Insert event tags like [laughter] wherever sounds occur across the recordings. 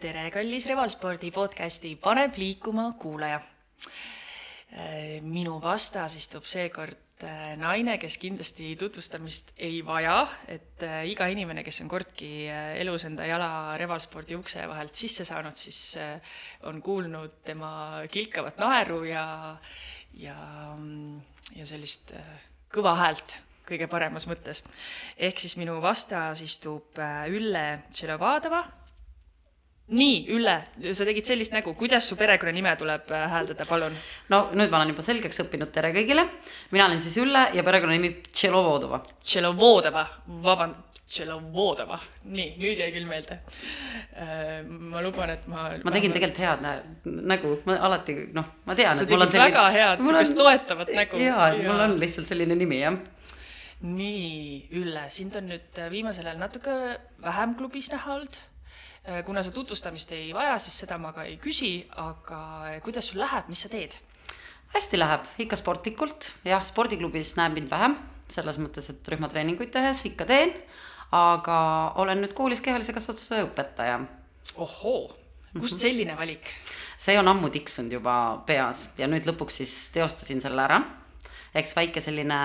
tere, kallis Revalspordi podcasti Paneb liikuma kuulaja. minu vastas istub seekord äh, naine, kes kindlasti tutvustamist ei vaja, et äh, iga inimene, kes on kordki äh, elus enda jala Revalspordi ukse vahelt sisse saanud, siis on kuulnud tema kilkavat naeru ja, ja, ja sellist kõva häält kõige paremas mõttes. ehk siis minu vastas istub Ülle Tšelovadova nii, Ülle, sa tegid sellist nägu, kuidas su perekonnanime tuleb äh, hääldada, palun? no nüüd ma olen juba selgeks õppinud, tere kõigile. mina olen siis Ülle ja perekonnanimi Tšelovodova. Tšelovodova, vaband-, Tšelovodova, nii, nüüd jäi küll meelde. Äh, ma luban, et ma. ma tegin tegelikult head nä nägu, ma alati noh, ma tean. sa tegid selline... väga head, sihukest toetavat nägu. jaa, mul on lihtsalt selline nimi, jah nii, Ülle, sind on nüüd viimasel ajal natuke vähem klubis näha olnud Äh, kuna sa tutvustamist ei vaja, siis seda ma ka ei küsi, aga äh, kuidas sul läheb, mis sa teed? hästi läheb, ikka sportlikult, jah, spordiklubis näeb mind vähem, selles mõttes, et rühmatreeninguid tehes ikka teen, aga olen nüüd koolis kehalise kasvatuse õpetaja. ohoo, kust mhm. selline valik? see on ammu tiksunud juba peas ja nüüd lõpuks siis teostasin selle ära. eks väike selline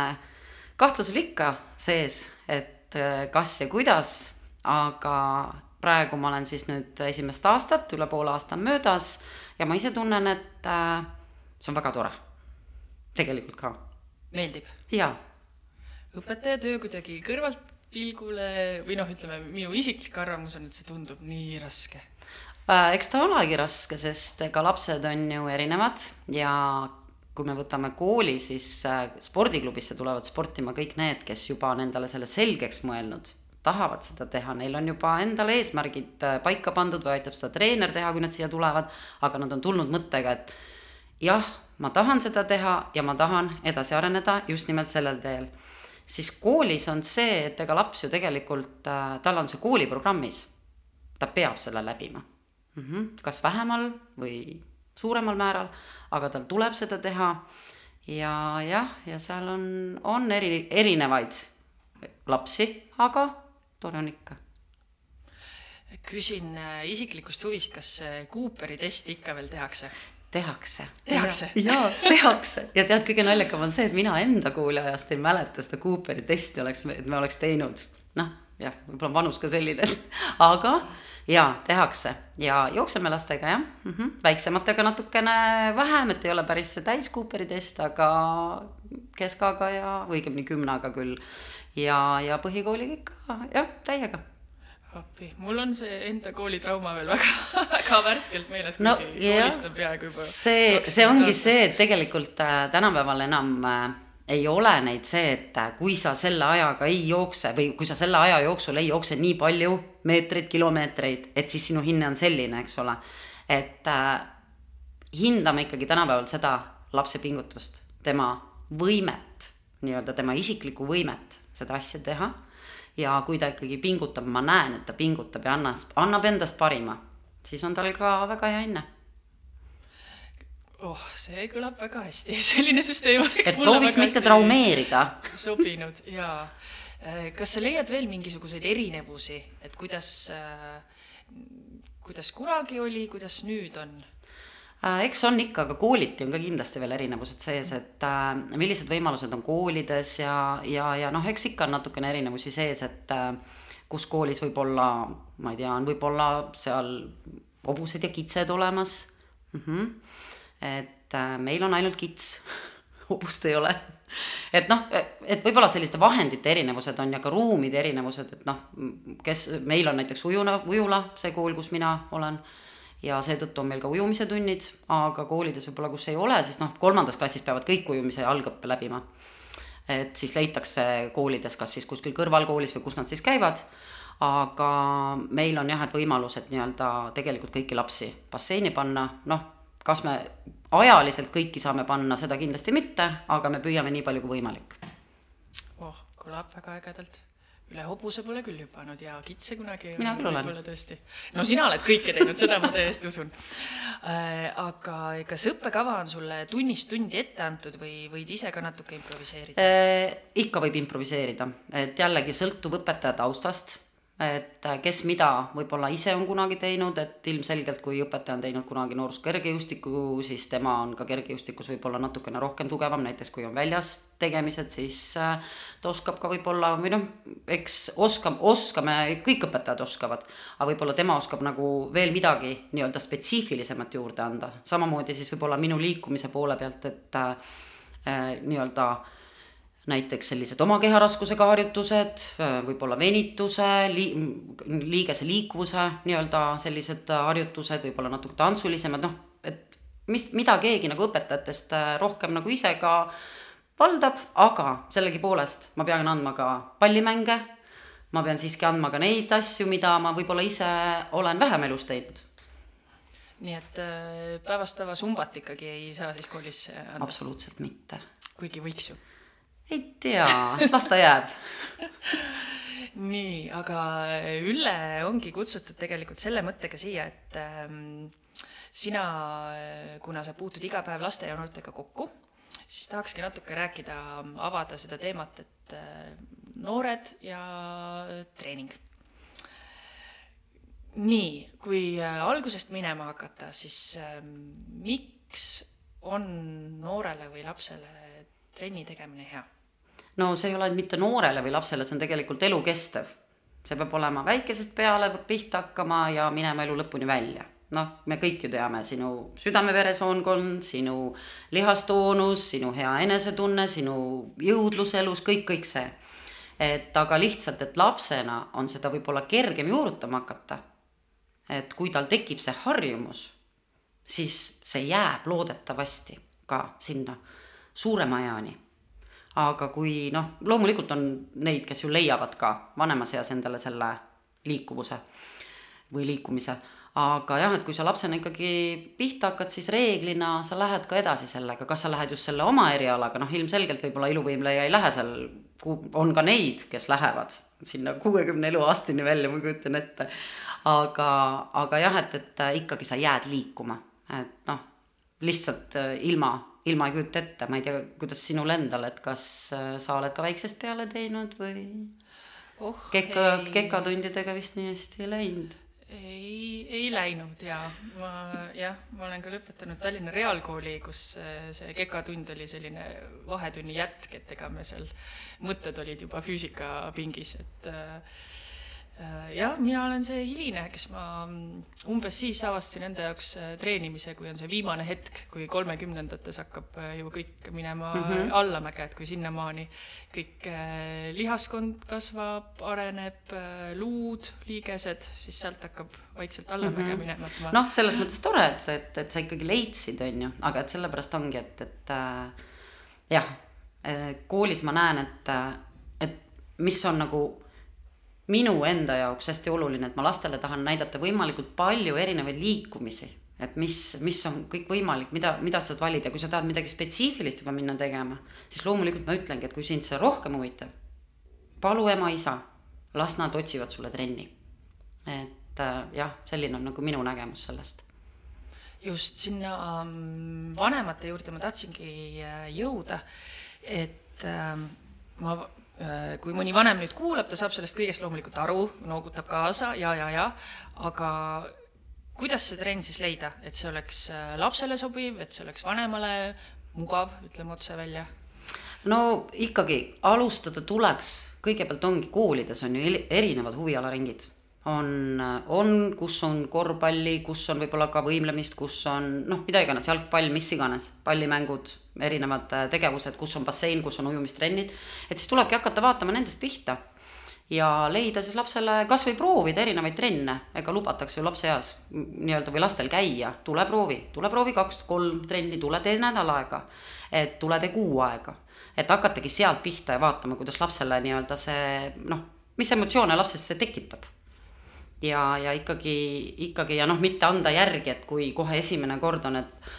kahtlus oli ikka sees, et äh, kas ja kuidas, aga praegu ma olen siis nüüd esimest aastat, üle poole aasta on möödas ja ma ise tunnen, et äh, see on väga tore. tegelikult ka. meeldib? jaa. õpetaja töö kuidagi kõrvaltpilgule või noh, ütleme minu isiklik arvamus on, et see tundub nii raske äh,. eks ta olegi raske, sest ega lapsed on ju erinevad ja kui me võtame kooli, siis äh, spordiklubisse tulevad sportima kõik need, kes juba on endale selle selgeks mõelnud tahavad seda teha, neil on juba endale eesmärgid äh, paika pandud või aitab seda treener teha, kui nad siia tulevad, aga nad on tulnud mõttega, et jah, ma tahan seda teha ja ma tahan edasi areneda just nimelt sellel teel. siis koolis on see, et ega laps ju tegelikult, äh, tal on see kooliprogrammis, ta peab selle läbima mm. -hmm. kas vähemal või suuremal määral, aga tal tuleb seda teha ja jah, ja seal on, on eri, erinevaid lapsi, aga tore on ikka. küsin äh, isiklikust huvist, kas Cooperi testi ikka veel tehakse? tehakse. tehakse? jaa, tehakse ja tead, kõige naljakam on see, et mina enda kooliajast ei mäleta seda Cooperi testi oleks, et me oleks teinud. noh, jah, võib-olla on vanus ka selline, [laughs] aga jaa, tehakse ja jookseme lastega jah mm, -hmm. väiksematega natukene vähem, et ei ole päris see täis Cooperi test, aga keskaga ja õigemini kümnaga küll ja, ja põhikooliga ikka jah, täiega appi, mul on see enda koolitrauma veel väga, väga värskelt meeles no,, kuigi koolist on peaaegu juba. see, see ongi see, et tegelikult äh, tänapäeval enam äh, ei ole neid see, et äh, kui sa selle ajaga ei jookse või kui sa selle aja jooksul ei jookse nii palju meetreid, kilomeetreid, et siis sinu hinne on selline, eks ole. et äh, hindame ikkagi tänapäeval seda lapse pingutust, tema võimet, nii-öelda tema isiklikku võimet seda asja teha. ja kui ta ikkagi pingutab, ma näen, et ta pingutab ja annas, annab endast parima, siis on tal ka väga hea hinne oh, see kõlab väga hästi, [laughs] selline süsteem oleks et prooviks mitte traumeerida. [laughs] sobinud jaa. Äh, kas sa leiad veel mingisuguseid erinevusi, et kuidas, äh, kuidas kunagi oli, kuidas nüüd on? Äh, eks on ikka, aga kooliti on ka kindlasti veel erinevused sees, et äh, millised võimalused on koolides ja, ja, ja noh, eks ikka on natukene erinevusi sees, et äh, kus koolis võib-olla, ma ei tea, on võib-olla seal hobused ja kitsed olemas mm. -hmm. et äh, meil on ainult kits [laughs] hobust ei ole et noh, et võib-olla selliste vahendite erinevused on ja ka ruumide erinevused, et noh, kes meil on näiteks ujuna, ujula, see kool, kus mina olen ja seetõttu on meil ka ujumise tunnid, aga koolides võib-olla, kus ei ole, siis noh, kolmandas klassis peavad kõik ujumise algõppe läbima. et siis leitakse koolides, kas siis kuskil kõrvalkoolis või kus nad siis käivad, aga meil on jah, et võimalused nii-öelda tegelikult kõiki lapsi basseini panna, noh, kas me ajaliselt kõiki saame panna, seda kindlasti mitte, aga me püüame nii palju kui võimalik. oh, kõlab väga ägedalt üle hobuse pole küll hüpanud ja kitse kunagi mina küll olen. tõesti. no sina oled kõike teinud, seda ma täiesti usun äh,. aga kas õppekava on sulle tunnist tundi ette antud või võid ise ka natuke improviseerida äh,? ikka võib improviseerida, et jällegi sõltub õpetaja taustast et äh, kes mida võib-olla ise on kunagi teinud, et ilmselgelt kui õpetaja on teinud kunagi noorus kergejõustikku, siis tema on ka kergejõustikus võib-olla natukene rohkem tugevam, näiteks kui on väljas tegemised, siis äh, ta oskab ka võib-olla või noh, eks oskab, oskame, kõik õpetajad oskavad, aga võib-olla tema oskab nagu veel midagi nii-öelda spetsiifilisemat juurde anda, samamoodi siis võib-olla minu liikumise poole pealt, et äh, äh nii-öelda äh, näiteks sellised oma keharaskusega harjutused, võib-olla venituse, lii-, liigese liikuvuse nii-öelda sellised harjutused, võib-olla natuke tantsulisemad, noh, et mis, mida keegi nagu õpetajatest äh, rohkem nagu ise ka valdab, aga sellegipoolest ma pean andma ka pallimänge, ma pean siiski andma ka neid asju, mida ma võib-olla ise olen vähem elus teinud nii et äh, päevast päeva sumbat ikkagi ei saa siis koolis anda? absoluutselt mitte. kuigi võiks ju ei tea, las ta jääb [laughs] nii, aga Ülle ongi kutsutud tegelikult selle mõttega siia, et ähm, sina, kuna sa puutud iga päev laste ja noortega kokku, siis tahakski natuke rääkida, avada seda teemat, et äh, noored ja treening. nii, kui äh, algusest minema hakata, siis äh, miks on noorele või lapsele trenni tegemine hea? No see ei ole mitte noorele või lapsele, see on tegelikult elukestev. see peab olema väikesest peale, peab pihta hakkama ja minema elu lõpuni välja. noh, me kõik ju teame sinu südame-veresoonkond, sinu lihastoonus, sinu hea enesetunne, sinu jõudlus elus, kõik, kõik see. et aga lihtsalt, et lapsena on seda võib-olla kergem juurutama hakata. et kui tal tekib see harjumus, siis see jääb loodetavasti ka sinna suurema eani aga kui noh, loomulikult on neid, kes ju leiavad ka vanemas eas endale selle liikuvuse või liikumise, aga jah, et kui sa lapsena ikkagi pihta hakkad, siis reeglina sa lähed ka edasi sellega, kas sa lähed just selle oma erialaga, noh ilmselgelt võib-olla iluvõimleja ei lähe seal, on ka neid, kes lähevad sinna kuuekümne eluaastani välja, ma kujutan ette. aga, aga jah, et, et ikkagi sa jääd liikuma, et noh, lihtsalt ilma ilma ei kujuta ette, ma ei tea, kuidas sinul endal, et kas äh, sa oled ka väiksest peale teinud või oh, keka, kekatundidega vist nii hästi ei läinud? ei, ei läinud ja ma jah, ma olen ka lõpetanud Tallinna Reaalkooli, kus äh, see kekatund oli selline vahetunni jätk, et ega me seal, mõtted olid juba füüsikapingis, et äh, Äh, jah, mina olen see hiline, kes ma mm, umbes siis avastasin enda jaoks äh, treenimise, kui on see viimane hetk, kui kolmekümnendates hakkab äh, ju kõik minema mm -hmm. allamäge, et kui sinnamaani kõik lihaskond kasvab, areneb, luud, liigesed, siis sealt hakkab vaikselt allamäge mm -hmm. minema, ma noh, selles mõttes tore, et sa, et, et sa ikkagi leidsid, on ju, aga et sellepärast ongi, et, et äh, jah, koolis ma näen, et, et mis on nagu minu enda jaoks hästi oluline, et ma lastele tahan näidata võimalikult palju erinevaid liikumisi, et mis, mis on kõik võimalik, mida, mida sa saad valida, kui sa tahad midagi spetsiifilist juba minna tegema, siis loomulikult ma ütlengi, et kui sind see rohkem huvitab, palu ema-isa, las nad otsivad sulle trenni. et äh, jah, selline on nagu minu nägemus sellest. Just sinna ähm, vanemate juurde ma tahtsingi äh, jõuda, et ähm, ma Äh, kui mõni vanem nüüd kuulab, ta saab sellest kõigest loomulikult aru, noogutab kaasa ja, ja, ja, aga kuidas see trenn siis leida, et see oleks äh, lapsele sobiv, et see oleks vanemale mugav, ütleme otse välja? no ikkagi alustada tuleks, kõigepealt ongi koolides on ju erinevad huvialaringid on, on, kus on korvpalli, kus on võib-olla ka võimlemist, kus on noh, mida iganes, jalgpall, mis iganes, pallimängud, erinevad äh, tegevused, kus on bassein, kus on ujumistrennid, et siis tulebki hakata vaatama nendest pihta ja leida siis lapsele kasvõi proovida erinevaid trenne, ega lubatakse ju lapseeas nii-öelda või lastel käia, tule proovi, tule proovi kaks-kolm trenni, tule tee nädal aega, et tule tee kuu aega, et hakatagi sealt pihta ja vaatama, kuidas lapsele nii-öelda see noh, mis emotsioone lapses see tekitab. Ja, ja ikkagi, ikkagi ja noh, mitte anda järgi, et kui kohe esimene kord on, et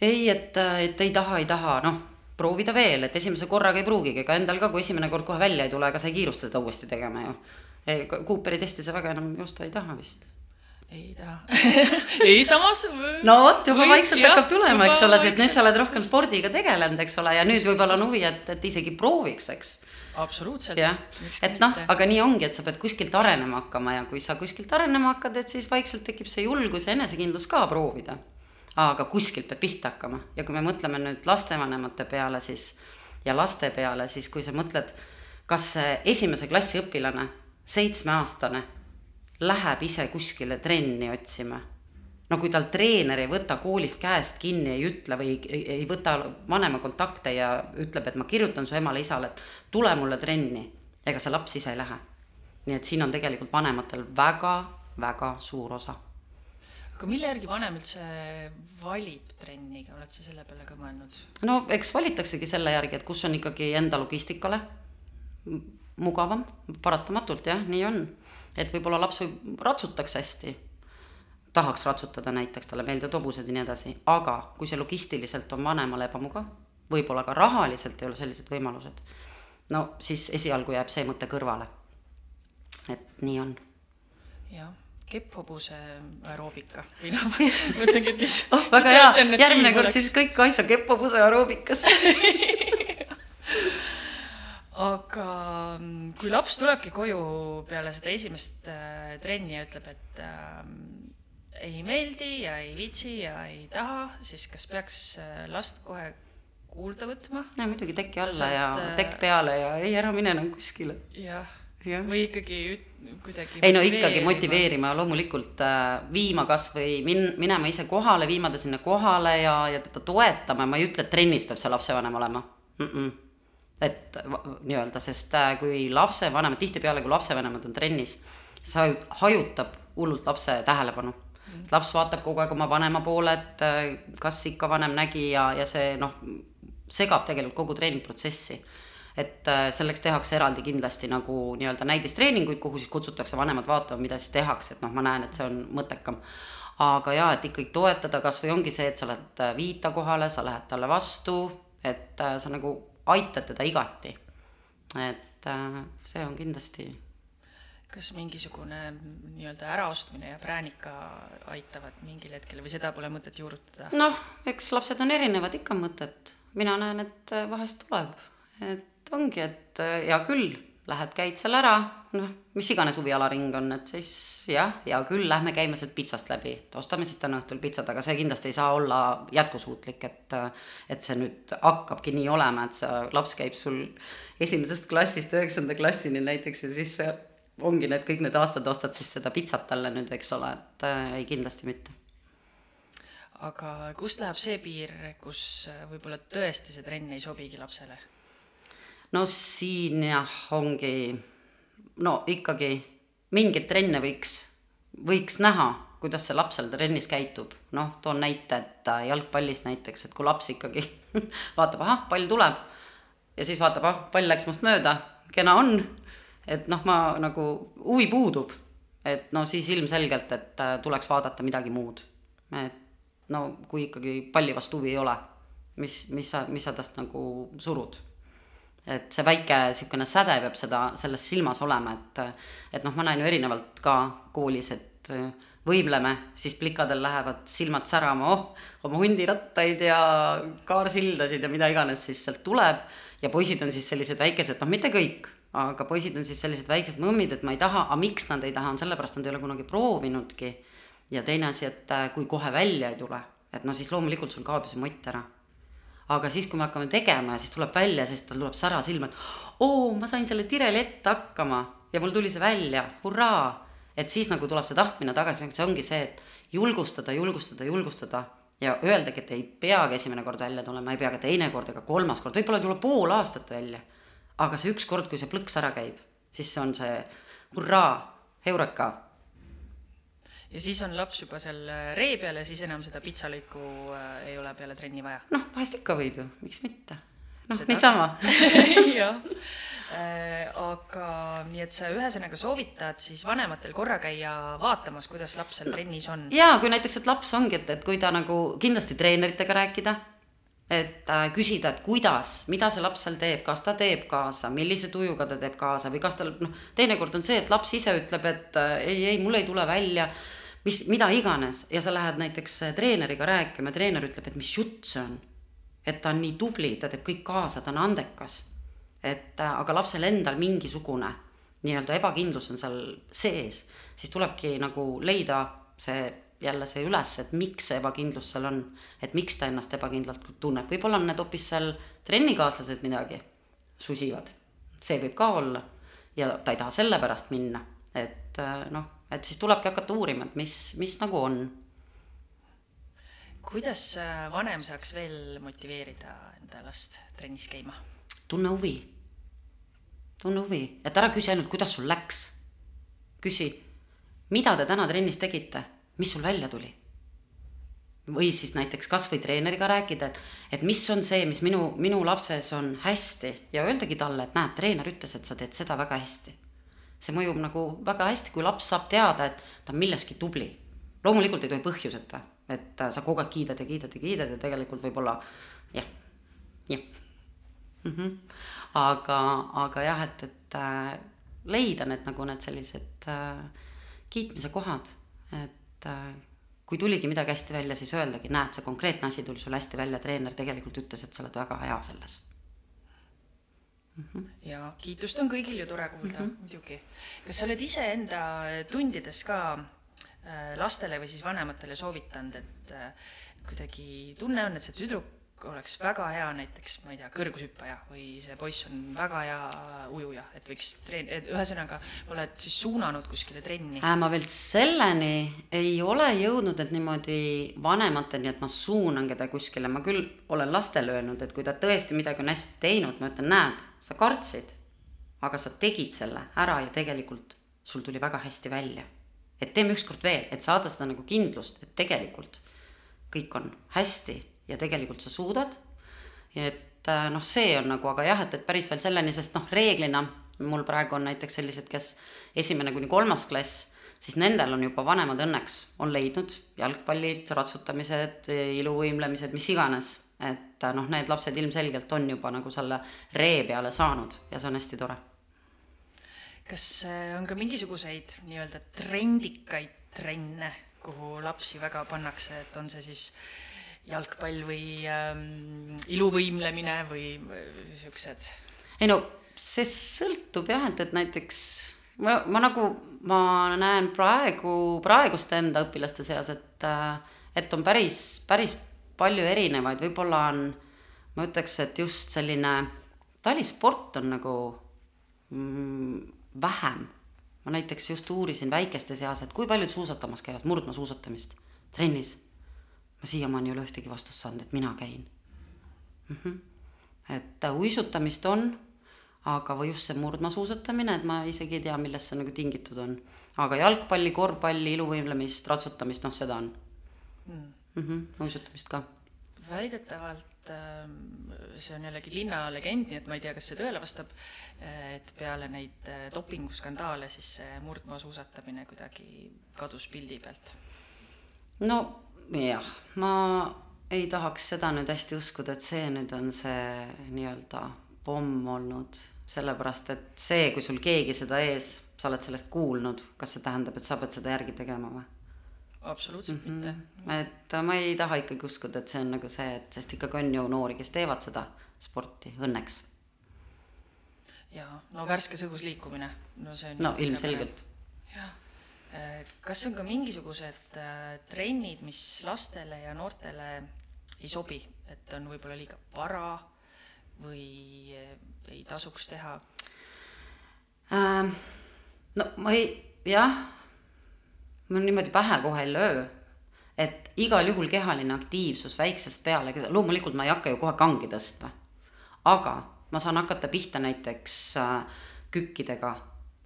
ei, et, et ei taha, ei taha, noh, proovida veel, et esimese korraga ei pruugigi, ega endal ka, kui esimene kord kohe välja ei tule, ega sa ei kiirusta seda uuesti tegema ju. Cooperi testi sa väga enam joosta ei taha vist ei taha [laughs] ei, samas. [laughs] no vot, juba või, vaikselt jah, hakkab tulema, eks ole, sest nüüd sa oled rohkem spordiga tegelenud, eks ole, ja nüüd võib-olla on huvi, et, et isegi prooviks, eks absoluutselt. jah, et noh, aga nii ongi, et sa pead kuskilt arenema hakkama ja kui sa kuskilt arenema hakkad, et siis vaikselt tekib see julgus ja enesekindlus ka proovida. Aga kuskilt peab pihta hakkama ja kui me mõtleme nüüd lastevanemate peale, siis ja laste peale, siis kui sa mõtled, kas see esimese klassi õpilane, seitsmeaastane, läheb ise kuskile trenni otsima no kui tal treener ei võta koolist käest kinni, ei ütle või ei, ei võta vanema kontakte ja ütleb, et ma kirjutan su emale-isale, et tule mulle trenni, ega see laps ise ei lähe. nii et siin on tegelikult vanematel väga-väga suur osa. Aga mille järgi vanem üldse valib trenni, oled sa selle peale ka mõelnud? no eks valitaksegi selle järgi, et kus on ikkagi enda logistikale mugavam, paratamatult jah, nii on. et võib-olla laps võib, ratsutaks hästi tahaks ratsutada näiteks, talle meeldivad hobused ja nii edasi, aga kui see logistiliselt on vanemale ebamugav, võib-olla ka rahaliselt ei ole sellised võimalused, no siis esialgu jääb see mõte kõrvale. et nii on. jah, kepphobuse aeroobika [laughs] või noh, mõtlesingi, et mis oh, väga hea, järgmine kord siis kõik Kaisa kepphobuse aeroobikasse [laughs] aga mm, kui laps tulebki koju peale seda esimest äh, trenni ja ütleb, et äh, ei meeldi ja ei viitsi ja ei taha, siis kas peaks äh, last kohe kuulda võtma? no muidugi teki alla Saad, ja äh, tekk peale ja ei, ära mine enam kuskile. jah ja., või ikkagi kuidagi ei no ikkagi motiveerima loomulikult äh, viima kas või min-, minema ise kohale, viima ta sinna kohale ja, ja teda toetama, ma ei ütle, et trennis peab see lapsevanem olema mm. -mm. et nii-öelda, sest kui lapsevanemad, tihtipeale kui lapsevanemad on trennis, see hajutab hullult lapse tähelepanu laps vaatab kogu aeg oma vanema poole, et äh, kas ikka vanem nägi ja, ja see noh, segab tegelikult kogu treeningprotsessi. Et äh, selleks tehakse eraldi kindlasti nagu nii-öelda näidistreeninguid, kuhu siis kutsutakse vanemad vaatama, mida siis tehakse, et noh, ma näen, et see on mõttekam. aga jaa, et ikkagi toetada kas või ongi see, et sa lähed äh, viita kohale, sa lähed talle vastu, et sa nagu aitad teda igati. et see on kindlasti kas mingisugune nii-öelda äraostmine ja präänika aitavad mingil hetkel või seda pole mõtet juurutada? noh, eks lapsed on erinevad, ikka on mõtet. mina näen, et äh, vahest tuleb, et ongi, et äh, hea küll, lähed, käid seal ära, noh, mis iganes huvialaring on, et siis jah, hea küll, lähme käime sealt pitsast läbi, et ostame siis täna õhtul pitsat, aga see kindlasti ei saa olla jätkusuutlik, et äh, et see nüüd hakkabki nii olema, et see laps käib sul esimesest klassist üheksanda klassini näiteks ja siis ongi need kõik need aastad ostad siis seda pitsat talle nüüd, eks ole, et äh, ei kindlasti mitte. aga kust läheb see piir, kus äh, võib-olla tõesti see trenn ei sobigi lapsele? No siin jah, ongi no ikkagi mingeid trenne võiks, võiks näha, kuidas see laps seal trennis käitub. noh, toon näite, et äh, jalgpallis näiteks, et kui laps ikkagi [laughs] vaatab, ahah, pall tuleb ja siis vaatab, ah, pall läks must mööda, kena on et noh, ma nagu, huvi puudub. et no siis ilmselgelt, et äh, tuleks vaadata midagi muud. et no kui ikkagi palli vastu huvi ei ole, mis, mis sa, mis sa tast nagu surud. Et see väike niisugune säde peab seda, selles silmas olema, et et noh, ma näen ju erinevalt ka koolis, et äh, võimleme, siis plikadel lähevad silmad särama, oh, oma hundirattaid ja kaarsildasid ja mida iganes siis sealt tuleb ja poisid on siis sellised väikesed, noh, mitte kõik aga poisid on siis sellised väiksed mõmmid, et ma ei taha, aga miks nad ei taha, on sellepärast, nad ei ole kunagi proovinudki. ja teine asi, et äh, kui kohe välja ei tule, et no siis loomulikult sul kaob ju see mott ära. Aga siis, kui me hakkame tegema ja siis tuleb välja, siis tal tuleb sära silma, et oo, ma sain selle tireli ette hakkama ja mul tuli see välja, hurraa. et siis nagu tuleb see tahtmine tagasi, see ongi see, et julgustada, julgustada, julgustada ja öeldagi, et ei peagi esimene kord välja tulema, ei pea ka teine kord ega kolmas kord, võib-olla ei tule pool aastat välja aga see ükskord, kui see plõks ära käib, siis on see hurraa, heureka. Ja siis on laps juba seal äh, ree peal ja siis enam seda pitsalõiku äh, ei ole peale trenni vaja? noh, vahest ikka võib ju, miks mitte. noh, niisama [laughs] jah äh,, aga nii, et sa ühesõnaga soovitad siis vanematel korra käia vaatamas, kuidas laps seal trennis on? jaa, kui näiteks, et laps ongi, et, et kui ta nagu kindlasti treeneritega rääkida et äh, küsida, et kuidas, mida see laps seal teeb, kas ta teeb kaasa, millise tujuga ta teeb kaasa või kas tal noh, teinekord on see, et laps ise ütleb, et äh, ei, ei, mul ei tule välja, mis, mida iganes. Ja sa lähed näiteks äh, treeneriga rääkima, treener ütleb, et mis jutt see on. et ta on nii tubli, ta teeb kõik kaasa, ta on andekas. et äh, aga lapsel endal mingisugune nii-öelda ebakindlus on seal sees, siis tulebki nagu leida see jälle see üles, et miks see ebakindlus seal on, et miks ta ennast ebakindlalt tunneb, võib-olla on need hoopis seal trennikaaslased midagi susivad, see võib ka olla. Ja ta ei taha sellepärast minna, et äh, noh, et siis tulebki hakata uurima, et mis, mis nagu on. kuidas äh, vanem saaks veel motiveerida enda last trennis käima? tunne huvi, tunne huvi, et ära küsi ainult, kuidas sul läks. küsi, mida te täna trennis tegite mis sul välja tuli? või siis näiteks kasvõi treeneriga rääkida, et, et mis on see, mis minu, minu lapses on hästi ja öeldagi talle, et näed, treener ütles, et sa teed seda väga hästi. See mõjub nagu väga hästi, kui laps saab teada, et ta on milleski tubli. loomulikult ei tohi põhjuseta, et sa kogu aeg kiidad ja kiidad ja kiidad ja tegelikult võib-olla jah, jah mm. -hmm. aga, aga jah, et, et äh, leida need nagu need sellised äh, kiitmise kohad, et äh, kui tuligi midagi hästi välja, siis öeldagi, näed, see konkreetne asi tuli sul hästi välja, treener tegelikult ütles, et sa oled väga hea selles. Ja kiitust on kõigil ju tore kuulda mm, -hmm. muidugi. kas sa oled iseenda tundides ka äh, lastele või siis vanematele soovitanud, et äh, kuidagi tunne on, et see tüdruk oleks väga hea näiteks, ma ei tea, kõrgushüppaja või see poiss on väga hea ujuja, et võiks treen-, ühesõnaga oled siis suunanud kuskile trenni äh,? ma veel selleni ei ole jõudnud, et niimoodi vanemateni, et ma suunan keda kuskile, ma küll olen lastele öelnud, et kui ta tõesti midagi on hästi teinud, ma ütlen, näed, sa kartsid, aga sa tegid selle ära ja tegelikult sul tuli väga hästi välja. et teeme ükskord veel, et saada seda nagu kindlust, et tegelikult kõik on hästi ja tegelikult sa suudad. et äh, noh, see on nagu, aga jah, et, et päris veel selleni, sest noh, reeglina mul praegu on näiteks sellised, kes esimene kuni kolmas klass, siis nendel on juba vanemad õnneks on leidnud jalgpallid, ratsutamised, iluvõimlemised, mis iganes. et äh, noh, need lapsed ilmselgelt on juba nagu selle ree peale saanud ja see on hästi tore. kas äh, on ka mingisuguseid nii-öelda trendikaid trenne, kuhu lapsi väga pannakse, et on see siis äh, jalgpall või ähm, iluvõimlemine või siuksed? ei no see sõltub jah, et, et näiteks ma, ma nagu, ma näen praegu, praeguste enda õpilaste seas, et, et on päris, päris palju erinevaid, võib-olla on, ma ütleks, et just selline talisport on nagu mm, vähem. ma näiteks just uurisin väikeste seas, et kui paljud suusatamas käivad, murdmaasuusatamist trennis ma siiamaani ei ole ühtegi vastust saanud, et mina käin mm. -hmm. et uisutamist on, aga või just see murdmaasuusatamine, et ma isegi ei tea, millest see nagu tingitud on. aga jalgpalli, korvpalli, iluvõimlemist, ratsutamist, noh, seda on mm. mm. -hmm, uisutamist ka. väidetavalt ähm, see on jällegi linnalegend, nii et ma ei tea, kas see tõele vastab, et peale neid äh, dopinguskandaale siis see murdmaasuusatamine kuidagi kadus pildi pealt. no jah, ma ei tahaks seda nüüd hästi uskuda, et see nüüd on see nii-öelda pomm olnud, sellepärast et see, kui sul keegi seda ees, sa oled sellest kuulnud, kas see tähendab, et sa pead seda järgi tegema või? absoluutselt mm -hmm. mitte. et ma ei taha ikkagi uskuda, et see on nagu see, et sest ikkagi on ju noori, kes teevad seda sporti, õnneks. jaa, no värskes õhus liikumine, no see on no ilmselgelt. jah kas on ka mingisugused äh, trennid, mis lastele ja noortele ei sobi, et on võib-olla liiga vara või äh, ei tasuks teha? Ähm,? no ma ei, jah, ma niimoodi pähe kohe ei löö, et igal juhul kehaline aktiivsus väiksest peale, loomulikult ma ei hakka ju kohe kangi tõstma, aga ma saan hakata pihta näiteks kükkidega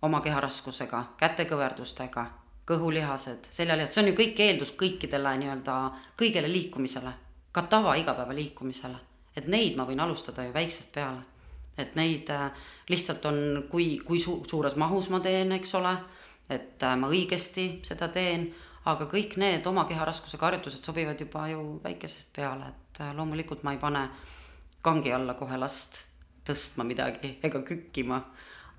oma keharaskusega, kätekõverdustega, kõhulihased, seljalihased, see on ju kõik eeldus kõikidele nii-öelda, kõigele liikumisele, ka tava igapäevaliikumisele. et neid ma võin alustada ju väiksest peale. et neid äh, lihtsalt on, kui, kui su-, suures mahus ma teen, eks ole, et äh, ma õigesti seda teen, aga kõik need oma keharaskusega harjutused sobivad juba ju väikesest peale, et äh, loomulikult ma ei pane kangi alla kohe last tõstma midagi ega kükkima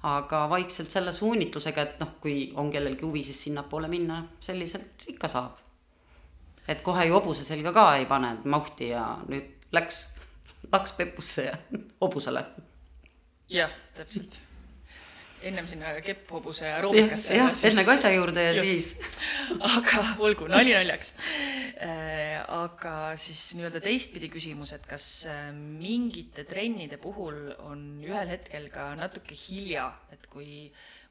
aga vaikselt selle suunitlusega, et noh, kui on kellelgi huvi, siis sinnapoole minna, selliselt ikka saab. et kohe ju hobuse selga ka ei pane, et mahti ja nüüd läks, laks pepusse ja [laughs] hobusele. jah, täpselt ennem sinna kepphobuse aeroobikasse. jah, enne kui asja juurde ja just. siis. [laughs] aga olgu, nali naljaks äh,. aga siis nii-öelda teistpidi küsimus, et kas äh, mingite trennide puhul on ühel hetkel ka natuke hilja, et kui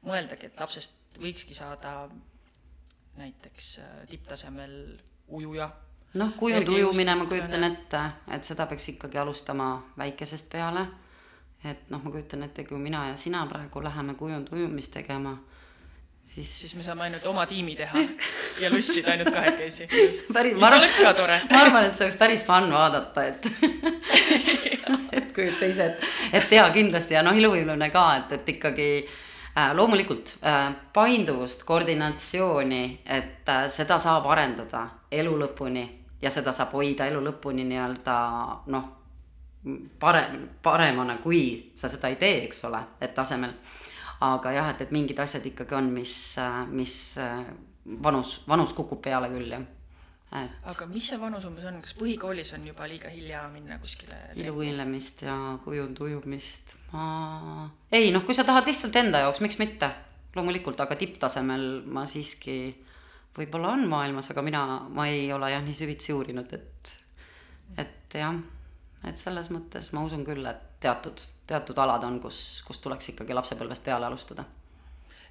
mõeldagi, et lapsest võikski saada näiteks äh, tipptasemel ujuja noh, kujundujumine ma kujutan ette, et seda peaks ikkagi alustama väikesest peale et noh, ma kujutan ette, kui mina ja sina praegu läheme kujundujumist tegema, siis siis me saame ainult oma tiimi teha ja lustida ainult kahekesi. päris, ma arvan, ka tore ma arvan, et see oleks päris fun vaadata, et [laughs] et kujuta ise, et, jaa, kindlasti ja noh, iluvõimlemine ka, et, et ikkagi äh, loomulikult äh, painduvust, koordinatsiooni, et äh, seda saab arendada elu lõpuni ja seda saab hoida elu lõpuni nii-öelda noh parem, paremana, kui sa seda ei tee, eks ole, et tasemel. aga jah, et, et mingid asjad ikkagi on, mis, mis vanus, vanus kukub peale küll, jah. Et... aga mis see vanus umbes on, kas põhikoolis on juba liiga hilja minna kuskile? iluvõimlemist ja kujundujumist, ma, ei noh, kui sa tahad lihtsalt enda jaoks, miks mitte, loomulikult, aga tipptasemel ma siiski, võib-olla on maailmas, aga mina, ma ei ole jah nii süvitsi uurinud, et, et jah et selles mõttes ma usun küll, et teatud, teatud alad on, kus, kus tuleks ikkagi lapsepõlvest peale alustada.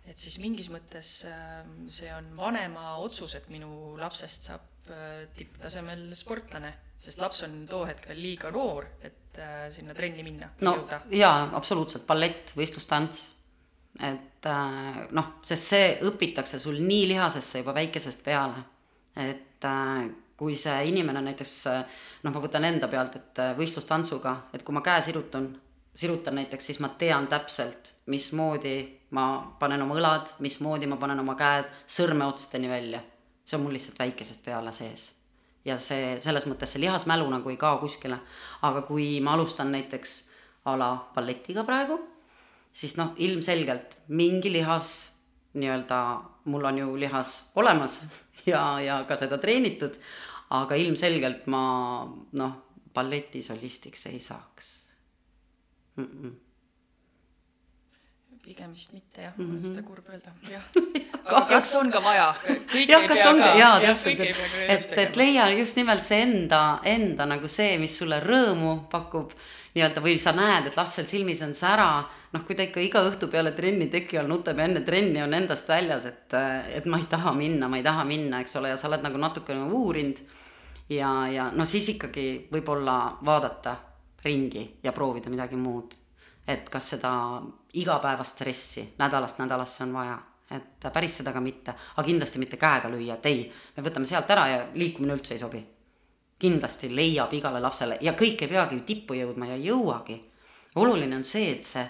et siis mingis mõttes ähm, see on vanema otsus, et minu lapsest saab äh, tipptasemel sportlane, sest laps on too hetkel liiga noor, et äh, sinna trenni minna. no jõuda. jaa, absoluutselt, ballett, võistlustants, et äh, noh, sest see õpitakse sul nii lihasesse juba väikesest peale, et kui see inimene näiteks noh, ma võtan enda pealt, et äh, võistlustantsuga, et kui ma käe sirutan, sirutan näiteks, siis ma tean täpselt, mismoodi ma panen oma õlad, mismoodi ma panen oma käed sõrmeotsteni välja. see on mul lihtsalt väikesest peale sees. ja see, selles mõttes see lihasmälu nagu ei kao kuskile. aga kui ma alustan näiteks a la balletiga praegu, siis noh, ilmselgelt mingi lihas nii-öelda, mul on ju lihas olemas [laughs] ja, ja ka seda treenitud, aga ilmselgelt ma noh, balletisolistiks ei saaks mm. -mm. pigem vist mitte jah mm, -hmm. seda kurb öelda, [laughs] jah. aga kas on ka vaja? jah, kas on ka, jaa, täpselt, et, et, et leia just nimelt see enda, enda nagu see, mis sulle rõõmu pakub nii-öelda või sa näed, et lastel silmis on sära, noh, kui ta ikka iga õhtu peale trenni teki all nutab ja enne trenni on endast väljas, et, et ma ei taha minna, ma ei taha minna, eks ole, ja sa oled nagu natukene uurinud ja, ja no siis ikkagi võib-olla vaadata ringi ja proovida midagi muud. et kas seda igapäevast stressi nädalast nädalasse on vaja, et päris seda ka mitte, aga kindlasti mitte käega lüüa, et ei, me võtame sealt ära ja liikumine üldse ei sobi. kindlasti leiab igale lapsele ja kõik ei peagi ju tippu jõudma ja ei jõuagi. oluline on see, et see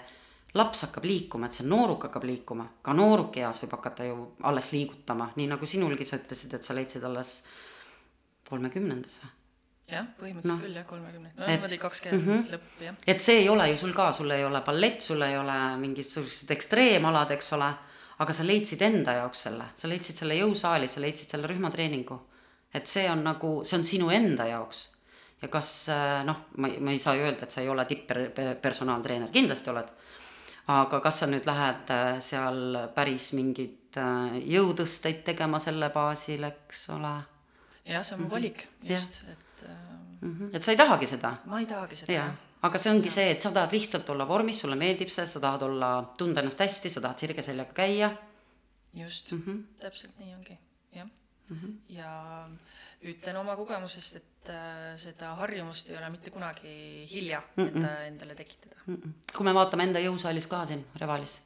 laps hakkab liikuma, et see nooruk hakkab liikuma, ka noorukeas võib hakata ju alles liigutama, nii nagu sinulgi sa ütlesid, et sa leidsid alles kolmekümnendas või? jah, põhimõtteliselt no. küll jah, kolmekümne, no niimoodi kakskümmend mm -hmm. lõpp jah. et see ei ole ju sul ka, sul ei ole ballett, sul ei ole mingisugused ekstreemalad, eks ole, aga sa leidsid enda jaoks selle, sa leidsid selle jõusaali, sa leidsid selle rühmatreeningu. et see on nagu, see on sinu enda jaoks. ja kas noh, ma, ma ei saa ju öelda, et sa ei ole tipp-personaaltreener, kindlasti oled. aga kas sa nüüd lähed äh, seal päris mingit äh, jõutõsteid tegema selle baasil, eks ole jah, see on mu mhm. valik just, et. -hmm. et sa ei tahagi seda? ma ei tahagi seda, aga see ongi ja. see, et sa tahad lihtsalt olla vormis, sulle meeldib see, sa tahad olla, tunda ennast hästi, sa tahad sirge seljaga käia. just mm, -hmm. täpselt nii ongi, jah mm. -hmm. ja ütlen oma kogemusest, et äh, seda harjumust ei ole mitte kunagi hilja mm, -mm. et äh, endale tekitada mm. -mm. kui me vaatame enda jõusaalis ka siin Revalis,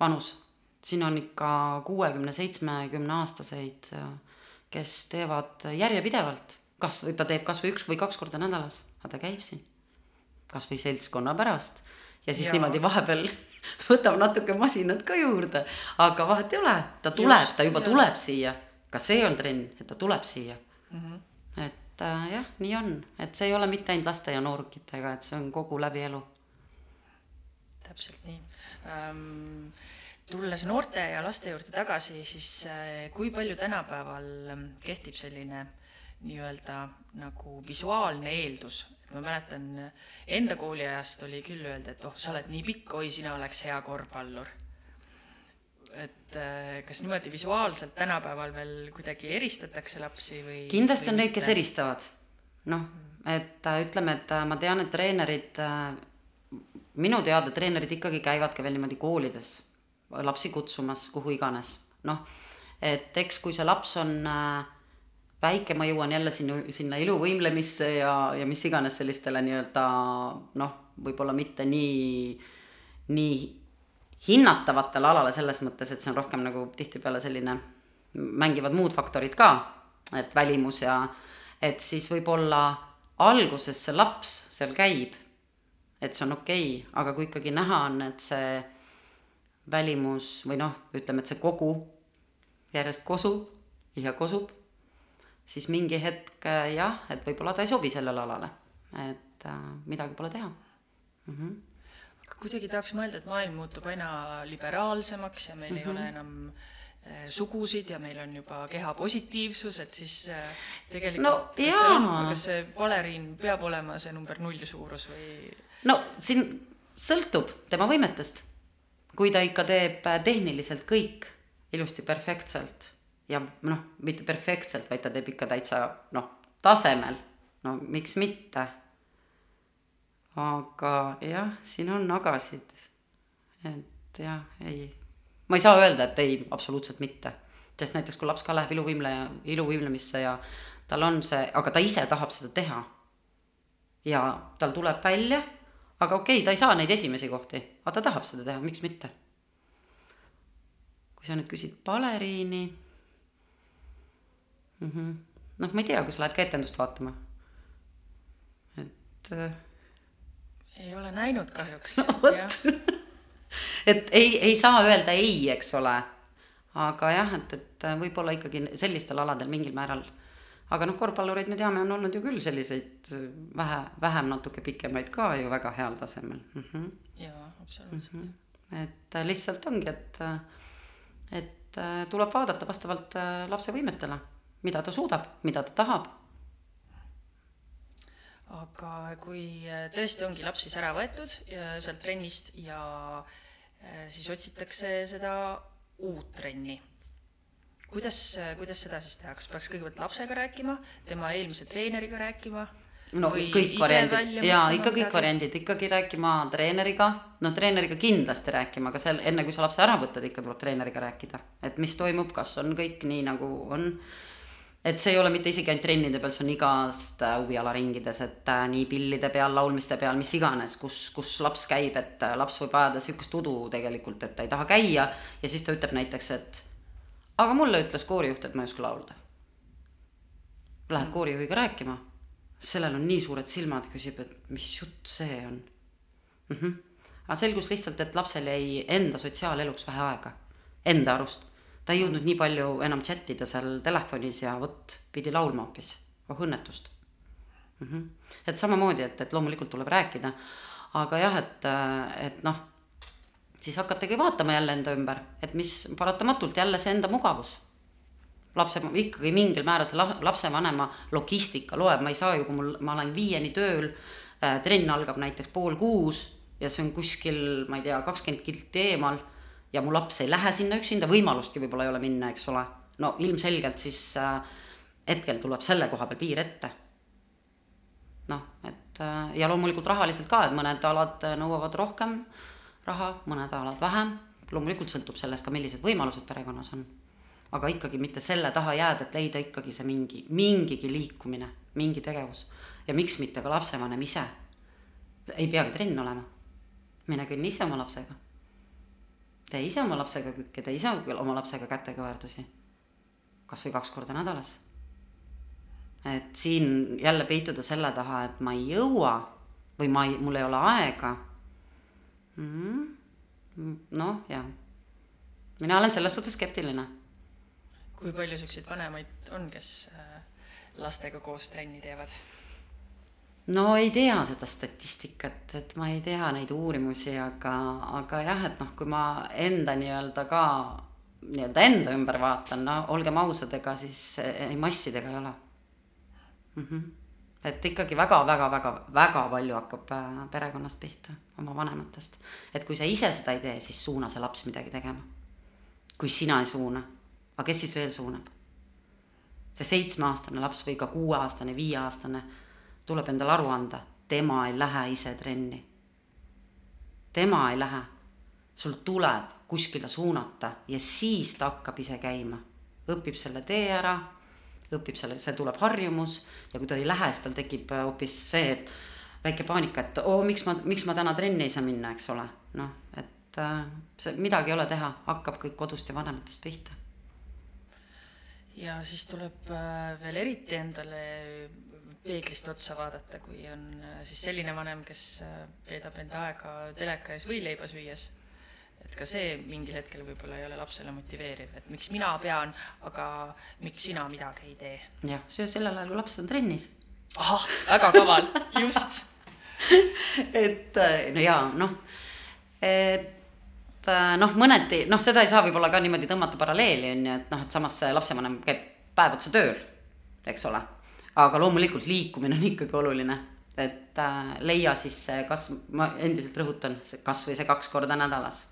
vanus, siin on ikka kuuekümne, seitsmekümne aastaseid äh, kes teevad järjepidevalt, kas ta teeb kas või üks või kaks korda nädalas, aga ta käib siin. kas või seltskonna pärast ja siis ja. niimoodi vahepeal [laughs] võtab natuke masinat ka juurde, aga vahet ei ole, ta tuleb, ta juba ja. tuleb siia. ka see on trenn, et ta tuleb siia mm. -hmm. et äh, jah, nii on, et see ei ole mitte ainult laste ja noorukitega, et see on kogu läbi elu. täpselt nii um tulles noorte ja laste juurde tagasi, siis äh, kui palju tänapäeval ähm, kehtib selline nii-öelda nagu visuaalne eeldus. et ma mäletan enda kooliajast oli küll öelda, et oh, sa oled nii pikk, oi, sina oleks hea korvpallur. et äh, kas niimoodi visuaalselt tänapäeval veel kuidagi eristatakse lapsi või? kindlasti on neid, kes eristavad. noh, et äh, ütleme, et äh, ma tean, et treenerid, minu teada treenerid ikkagi käivad ka veel niimoodi koolides lapsi kutsumas, kuhu iganes. noh, et eks kui see laps on äh, väike, ma jõuan jälle sinna, sinna iluvõimlemisse ja, ja mis iganes sellistele nii-öelda noh, võib-olla mitte nii, nii hinnatavatele alale selles mõttes, et see on rohkem nagu tihtipeale selline, mängivad muud faktorid ka, et välimus ja et siis võib-olla alguses see laps seal käib, et see on okei okay,, aga kui ikkagi näha on, et see välimus või noh, ütleme, et see kogu järjest kosub ja kosub, siis mingi hetk jah, et võib-olla ta ei sobi sellele alale, et äh, midagi pole teha mm. -hmm kuidagi tahaks mõelda, et maailm muutub aina liberaalsemaks ja meil mm -hmm. ei ole mhm. enam äh, sugusid ja meil on juba kehapositiivsus, et siis tegelikult no, kas, see on, kas see baleriin peab olema see number null suurus või? no siin sõltub tema võimetest. Kui ta ikka teeb äh, tehniliselt kõik ilusti perfektselt ja noh, mitte perfektselt, vaid ta teeb ikka täitsa noh, tasemel, no miks mitte aga jah, siin on agasid. et jah, ei, ma ei saa öelda, et ei, absoluutselt mitte. sest näiteks kui laps ka läheb iluvõimleja, iluvõimlemisse ja tal on see, aga ta ise tahab seda teha. ja tal tuleb välja, aga okei okay,, ta ei saa neid esimesi kohti, aga ta tahab seda teha, miks mitte. kui sa nüüd küsid baleriini mm -hmm., noh, ma ei tea, kui sa lähed ka etendust vaatama. et ei ole näinud kahjuks [laughs] no,. et ei, ei saa öelda ei, eks ole. aga jah, et, et võib-olla ikkagi sellistel aladel mingil määral. Aga noh, korvpallureid me teame, on olnud ju küll selliseid vähe, vähem natuke pikemaid ka ju väga heal tasemel mm. -hmm. jaa, absoluutselt mm. -hmm. et lihtsalt ongi, et, et tuleb vaadata vastavalt lapse võimetele, mida ta suudab, mida ta tahab aga kui äh, tõesti ongi laps siis ära võetud sealt trennist ja äh, siis otsitakse seda uut trenni, kuidas, kuidas seda siis teha, kas peaks kõigepealt lapsega rääkima, tema eelmise treeneriga rääkima? no kõik variandid. jaa, ikka kõik midagi? variandid, ikkagi rääkima treeneriga, noh, treeneriga kindlasti rääkima, aga seal enne kui sa lapse ära võtad, ikka tuleb treeneriga rääkida, et mis toimub, kas on kõik nii, nagu on. Et see ei ole mitte isegi ainult trennide peal, see on igast äh, huvialaringides, et äh, nii pillide peal, laulmiste peal, mis iganes, kus, kus laps käib, et äh, laps võib ajada sihukest udu tegelikult, et ta ei taha käia. Ja siis ta ütleb näiteks, et aga mulle ütles koorijuht, et ma ei oska laulda. Lähed koorijuhiga rääkima, sellel on nii suured silmad, küsib, et mis jutt see on mm. -hmm. aga selgus lihtsalt, et lapsel jäi enda sotsiaaleluks vähe aega, enda arust ta ei jõudnud nii palju enam chat ida seal telefonis ja vot, pidi laulma hoopis, oh õnnetust mm. -hmm. et samamoodi, et, et loomulikult tuleb rääkida, aga jah, et, et noh, siis hakatagi vaatama jälle enda ümber, et mis paratamatult jälle see enda mugavus. lapse, ikkagi mingil määral see lapsevanema logistika loeb, ma ei saa ju, kui mul, ma olen viieni tööl äh,, trenn algab näiteks pool kuus ja see on kuskil, ma ei tea, kakskümmend kilti eemal ja mu laps ei lähe sinna üksinda, võimalustki võib-olla ei ole minna, eks ole. no ilmselgelt siis äh, hetkel tuleb selle koha peal piir ette. noh, et äh, ja loomulikult rahaliselt ka, et mõned alad nõuavad rohkem raha, mõned alad vähem. loomulikult sõltub sellest ka, millised võimalused perekonnas on. aga ikkagi mitte selle taha jääda, et leida ikkagi see mingi, mingigi liikumine, mingi tegevus. ja miks mitte ka lapsevanem ise. ei peagi trenn olema. mine kõnni ise oma lapsega tee ise oma lapsega kükke, tee ise oma lapsega kätekõverdusi. kasvõi kaks korda nädalas. et siin jälle peituda selle taha, et ma ei jõua või ma ei, mul ei ole aega mm,. noh, jah. mina olen selles suhtes skeptiline. kui palju siukseid vanemaid on, kes äh, lastega koos trenni teevad? no ei tea seda statistikat, et ma ei tea neid uurimusi, aga, aga jah, et noh, kui ma enda nii-öelda ka nii-öelda enda ümber vaatan, no olgem ausad, ega siis ei massidega ei ole mm. -hmm. Et ikkagi väga-väga-väga-väga palju hakkab äh, perekonnast pihta, oma vanematest. et kui sa ise seda ei tee, siis suuna see laps midagi tegema. kui sina ei suuna, aga kes siis veel suunab? see seitsmeaastane laps või ka kuueaastane, viieaastane tuleb endale aru anda, tema ei lähe ise trenni. tema ei lähe, sul tuleb kuskile suunata ja siis ta hakkab ise käima, õpib selle tee ära õpib selle, see tuleb harjumus ja kui ta ei lähe, siis tal tekib äh, hoopis see, et väike paanika, et oo, miks ma, miks ma täna trenni ei saa minna, eks ole. noh, et äh, see midagi ei ole teha, hakkab kõik kodust ja vanematest pihta. ja siis tuleb äh, veel eriti endale peeglist otsa vaadata, kui on siis selline vanem, kes veedab enda aega teleka ees võileiba süües et ka see mingil hetkel võib-olla ei ole lapsele motiveeriv, et miks mina pean, aga miks sina midagi ei tee. jah, söö sellel ajal, kui laps on trennis. ahah, väga kaval, just [laughs] et äh, no jaa, noh, et äh, noh, mõneti, noh, seda ei saa võib-olla ka niimoodi tõmmata paralleeli, on ju, et noh, et samas see lapsevanem käib päev otsa tööl, eks ole. aga loomulikult liikumine on ikkagi oluline, et äh, leia siis kas, ma endiselt rõhutan, kas või see kaks korda nädalas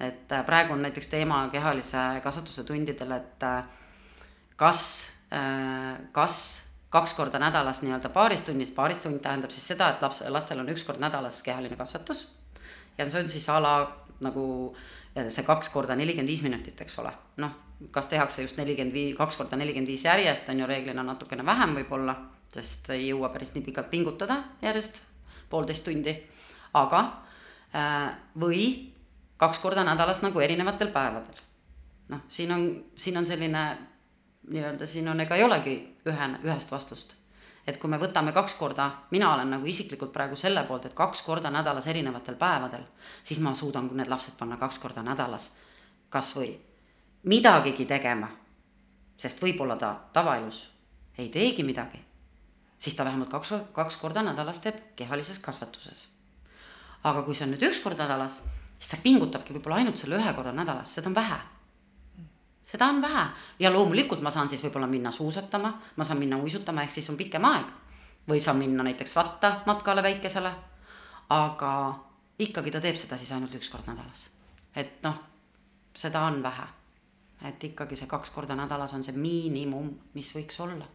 et äh, praegu on näiteks teema kehalise kasvatuse tundidel, et äh, kas, äh, kas kaks korda nädalas nii-öelda paaris tunnis, paaris tund tähendab siis seda, et laps, lastel on üks kord nädalas kehaline kasvatus. ja see on siis a la nagu see kaks korda nelikümmend viis minutit, eks ole. noh, kas tehakse just nelikümmend viis, kaks korda nelikümmend viis järjest on ju reeglina natukene vähem võib-olla, sest ei jõua päris nii pikalt pingutada järjest, poolteist tundi. aga, või kaks korda nädalas nagu erinevatel päevadel. noh, siin on, siin on selline nii-öelda siin on, ega ei olegi ühe, ühest vastust. et kui me võtame kaks korda, mina olen nagu isiklikult praegu selle poolt, et kaks korda nädalas erinevatel päevadel, siis ma suudan need lapsed panna kaks korda nädalas kasvõi midagigi tegema. sest võib-olla ta tavaelus ei teegi midagi, siis ta vähemalt kaks, kaks korda nädalas teeb kehalises kasvatuses. aga kui see on nüüd üks kord nädalas siis ta pingutabki võib-olla ainult selle ühe korra nädalas, seda on vähe. seda on vähe ja loomulikult ma saan siis võib-olla minna suusatama, ma saan minna uisutama, ehk siis on pikem aeg. või saan minna näiteks rattamatkale väikesele. aga ikkagi ta teeb seda siis ainult üks kord nädalas. et noh, seda on vähe. et ikkagi see kaks korda nädalas on see miinimum, mis võiks olla.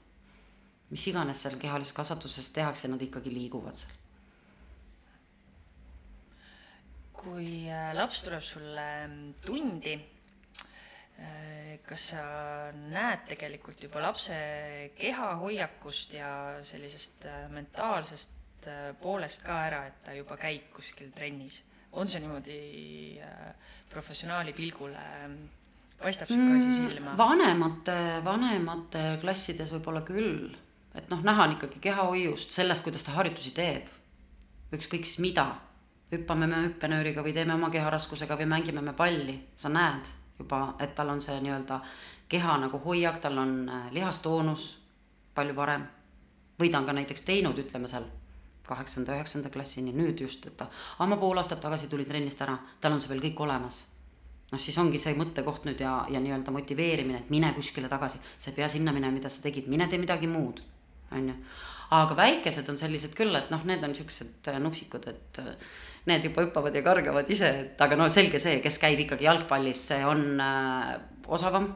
mis iganes seal kehalises kasvatuses tehakse, nad ikkagi liiguvad seal kui äh, laps tuleb sulle mm, tundi, äh, kas sa näed tegelikult juba lapse kehahoiakust ja sellisest äh, mentaalsest poolest ka ära, et ta juba käib kuskil trennis? on see niimoodi professionaali pilgule, paistab sihuke asi mm, silma? vanemate, vanemate klassides võib-olla küll, et noh, näha on ikkagi kehahoiust, sellest, kuidas ta harjutusi teeb. ükskõik siis mida hüppame me hüppenööriga või teeme oma keharaskusega või mängime me palli, sa näed juba, et tal on see nii-öelda keha nagu hoiak, tal on äh, lihastoonus palju parem. või ta on ka näiteks teinud, ütleme seal kaheksanda, üheksanda klassini, nüüd just, et ta, aa ma pool aastat tagasi tulin trennist ära, tal on see veel kõik olemas. noh, siis ongi see mõttekoht nüüd ja, ja nii-öelda motiveerimine, et mine kuskile tagasi, sa ei pea sinna minema, mida sa tegid, mine tee midagi muud, on ju. Aga väikesed on sellised küll, et noh, need on siuksed äh, nupsikud, et äh, need juba hüppavad ja kargavad ise, et aga no selge see, kes käib ikkagi jalgpallis, see on äh, osavam,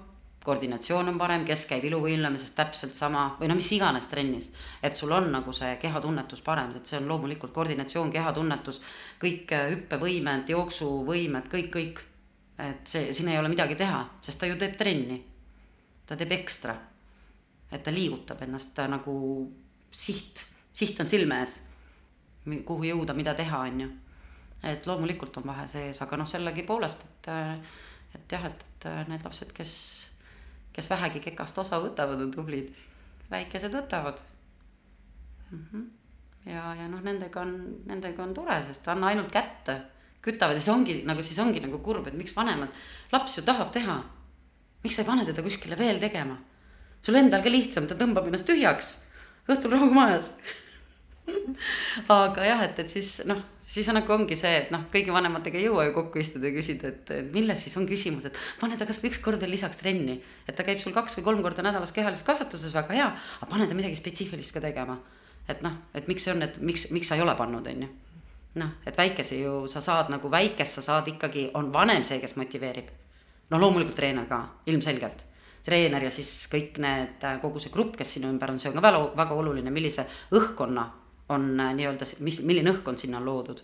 koordinatsioon on parem, kes käib iluvõimlemises täpselt sama või no mis iganes trennis. et sul on nagu see kehatunnetus parem, et see on loomulikult koordinatsioon, kehatunnetus, kõik äh, hüppevõimed, jooksuvõimed, kõik, kõik. et see, siin ei ole midagi teha, sest ta ju teeb trenni. ta teeb ekstra. et ta liigutab ennast ta nagu siht, siht on silme ees. kuhu jõuda, mida teha, on ju et loomulikult on vahe sees, aga noh, sellegipoolest, et, et jah, et, et need lapsed, kes, kes vähegi kekast osa võtavad, on tublid. väikesed võtavad mm. -hmm. ja, ja noh, nendega on, nendega on tore, sest anna ainult kätte, kütavad ja see ongi nagu siis ongi nagu kurb, et miks vanemad, laps ju tahab teha. miks sa ei pane teda kuskile veel tegema? sul endal ka lihtsam, ta tõmbab ennast tühjaks, õhtul [laughs] rahu majas aga jah, et, et siis noh, siis nagu ongi see, et noh, kõigi vanematega ei jõua ju kokku istuda ja küsida, et milles siis on küsimus, et pane ta kasvõi üks kord veel lisaks trenni. et ta käib sul kaks või kolm korda nädalas kehalises kasvatuses, väga hea, aga pane ta midagi spetsiifilist ka tegema. et noh, et miks see on, et miks, miks sa ei ole pannud, on ju. noh, et väikese ju sa saad nagu väikest sa saad ikkagi, on vanem see, kes motiveerib. no loomulikult treener ka, ilmselgelt treener ja siis kõik need, kogu see grupp, kes sinu ümber on, see on ka väga, väga oluline, millise õhkkonna on äh, nii-öelda, mis, milline õhkkond sinna on loodud.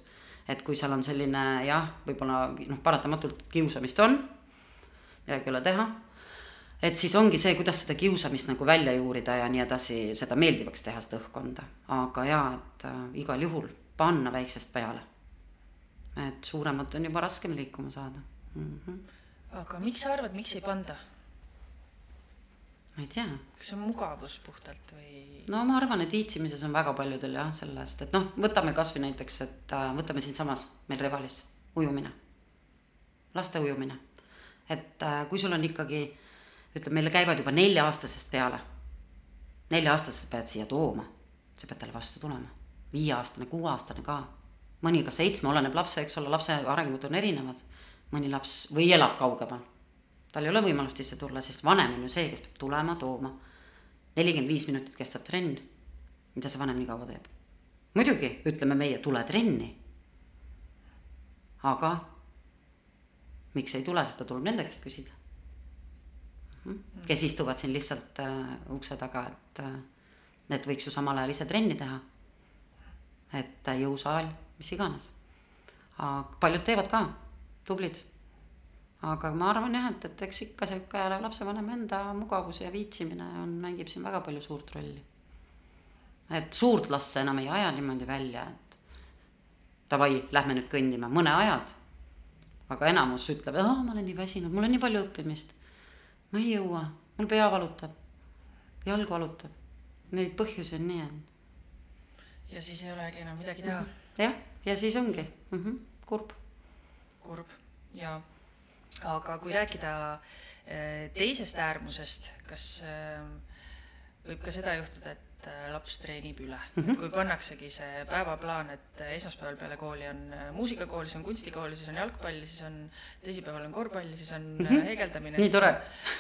et kui seal on selline jah, võib-olla noh, paratamatult kiusamist on, midagi ei ole teha, et siis ongi see, kuidas seda kiusamist nagu välja juurida ja nii edasi, seda meeldivaks teha, seda õhkkonda. aga jaa, et äh, igal juhul panna väiksest peale. et suuremat on juba raskem liikuma saada mm. -hmm. aga miks sa arvad, miks ei panda? Ma ei tea. kas see on mugavus puhtalt või? no ma arvan, et viitsimises on väga paljudel jah, sellest, et noh, võtame kasvõi näiteks, et äh, võtame siinsamas meil Revalis ujumine, laste ujumine. et äh, kui sul on ikkagi, ütleme, meile käivad juba nelja-aastasest peale. nelja-aastasest pead siia tooma, sa pead talle vastu tulema, viieaastane, kuueaastane ka, mõni ka seitsme, oleneb lapse, eks ole, lapse arengud on erinevad, mõni laps või elab kaugemal tal ei ole võimalust sisse tulla, sest vanem on ju see, kes peab tulema, tooma. nelikümmend viis minutit kestab trenn. mida see vanem nii kaua teeb? muidugi ütleme meie, tule trenni. aga miks ei tule, sest ta tuleb nende käest küsida. Mhm. kes istuvad siin lihtsalt äh, ukse taga, et äh, need võiks ju samal ajal ise trenni teha. et äh, jõusaal, mis iganes. paljud teevad ka, tublid aga ma arvan jah, et, et eks ikka sihuke lapsevanema enda mugavus ja viitsimine on, mängib siin väga palju suurt rolli. et suurt last sa enam ei aja niimoodi välja, et davai, lähme nüüd kõndima, mõne ajad. aga enamus ütleb, ma olen nii väsinud, mul on nii palju õppimist. ma ei jõua, mul pea valutab, jalg valutab. Neid põhjusi on nii, et. ja siis ei olegi enam midagi teha. jah, ja siis ongi mm -hmm, kurb. kurb ja aga kui rääkida äh, teisest äärmusest, kas äh, võib ka seda juhtuda, et äh, laps treenib üle mm, -hmm. kui pannaksegi see päevaplaan, et esmaspäeval peale kooli on muusikakool, siis on kunstikool, siis on jalgpall, siis on teisipäeval on korvpall, siis on mm -hmm. heegeldamine. nii tore.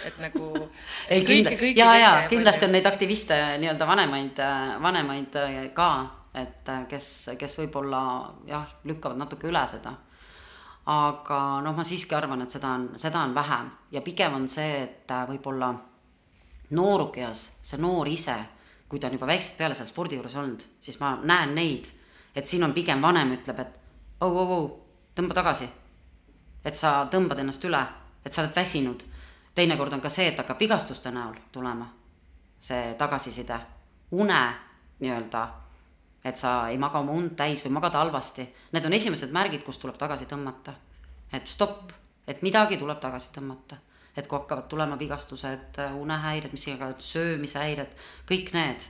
et nagu. [laughs] ei kindlasti, ja, ja kindlasti on neid aktiviste nii-öelda vanemaid, vanemaid ka, et kes, kes võib-olla jah, lükkavad natuke üle seda aga noh, ma siiski arvan, et seda on, seda on vähem ja pigem on see, et äh, võib-olla noorukeas see noor ise, kui ta on juba väiksest peale seal spordi juures olnud, siis ma näen neid, et siin on pigem vanem ütleb, et au, au, au, tõmba tagasi. et sa tõmbad ennast üle, et sa oled väsinud. teinekord on ka see, et hakkab vigastuste näol tulema see tagasiside, une nii-öelda et sa ei maga oma und täis või magad halvasti. Need on esimesed märgid, kus tuleb tagasi tõmmata. et stopp, et midagi tuleb tagasi tõmmata. et kui hakkavad tulema vigastused, unehäired, mis iganes, söömishäired, kõik need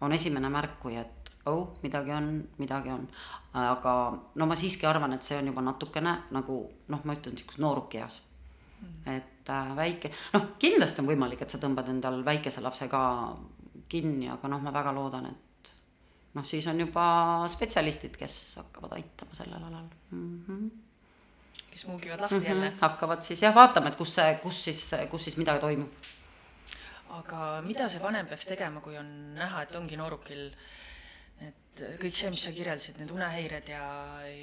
on esimene märk, kui et oh, midagi on, midagi on. aga no ma siiski arvan, et see on juba natukene nagu noh, ma ütlen sihukeses noorukeas mm.. et äh, väike, noh, kindlasti on võimalik, et sa tõmbad endal väikese lapse ka kinni, aga noh, ma väga loodan, et noh, siis on juba spetsialistid, kes hakkavad aitama sellel alal mm. -hmm. kes muugivad lahti mm -hmm. jälle. hakkavad siis jah vaatama, et kus see, kus siis, kus siis midagi toimub. aga mida see vanem peaks tegema, kui on näha, et ongi noorukil et kõik see, mis sa kirjeldasid, need unehäired ja,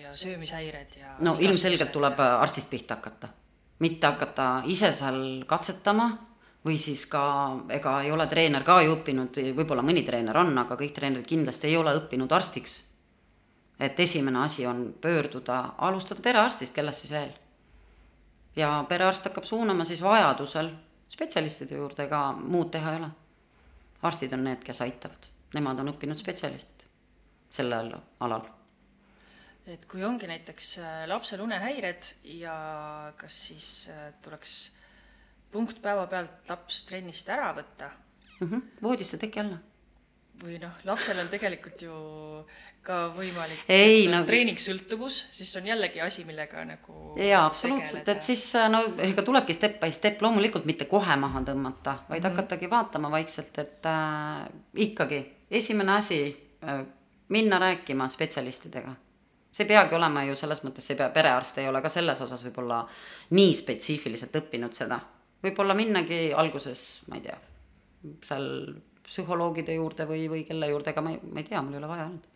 ja söömishäired ja. no ilmselgelt tuleb arstist pihta hakata, mitte hakata ise seal katsetama või siis ka, ega ei ole treener ka ju õppinud, võib-olla mõni treener on, aga kõik treenerid kindlasti ei ole õppinud arstiks. et esimene asi on pöörduda, alustada perearstist, kellest siis veel. ja perearst hakkab suunama siis vajadusel spetsialistide juurde, ega muud teha ei ole. arstid on need, kes aitavad, nemad on õppinud spetsialistid sellel alal et kui ongi näiteks äh, lapsel unehäired ja kas siis äh, tuleks punkt päevapealt laps trennist ära võtta mm. -hmm. voodisse teki alla. või noh, lapsel on tegelikult ju ka võimalik ei no treeningsõltuvus, siis on jällegi asi, millega nagu jaa, absoluutselt, et siis äh, no ega tulebki step by step, loomulikult mitte kohe maha tõmmata, vaid mm -hmm. hakatagi vaatama vaikselt, et äh, ikkagi esimene asi äh, minna rääkima spetsialistidega. see ei peagi olema ju selles mõttes, see ei pea, perearst ei ole ka selles osas võib-olla nii spetsiifiliselt õppinud seda. Võib-olla minnagi alguses, ma ei tea, seal psühholoogide juurde või, või kelle juurde, aga ma ei, ma ei tea, mul ei ole vaja olnud.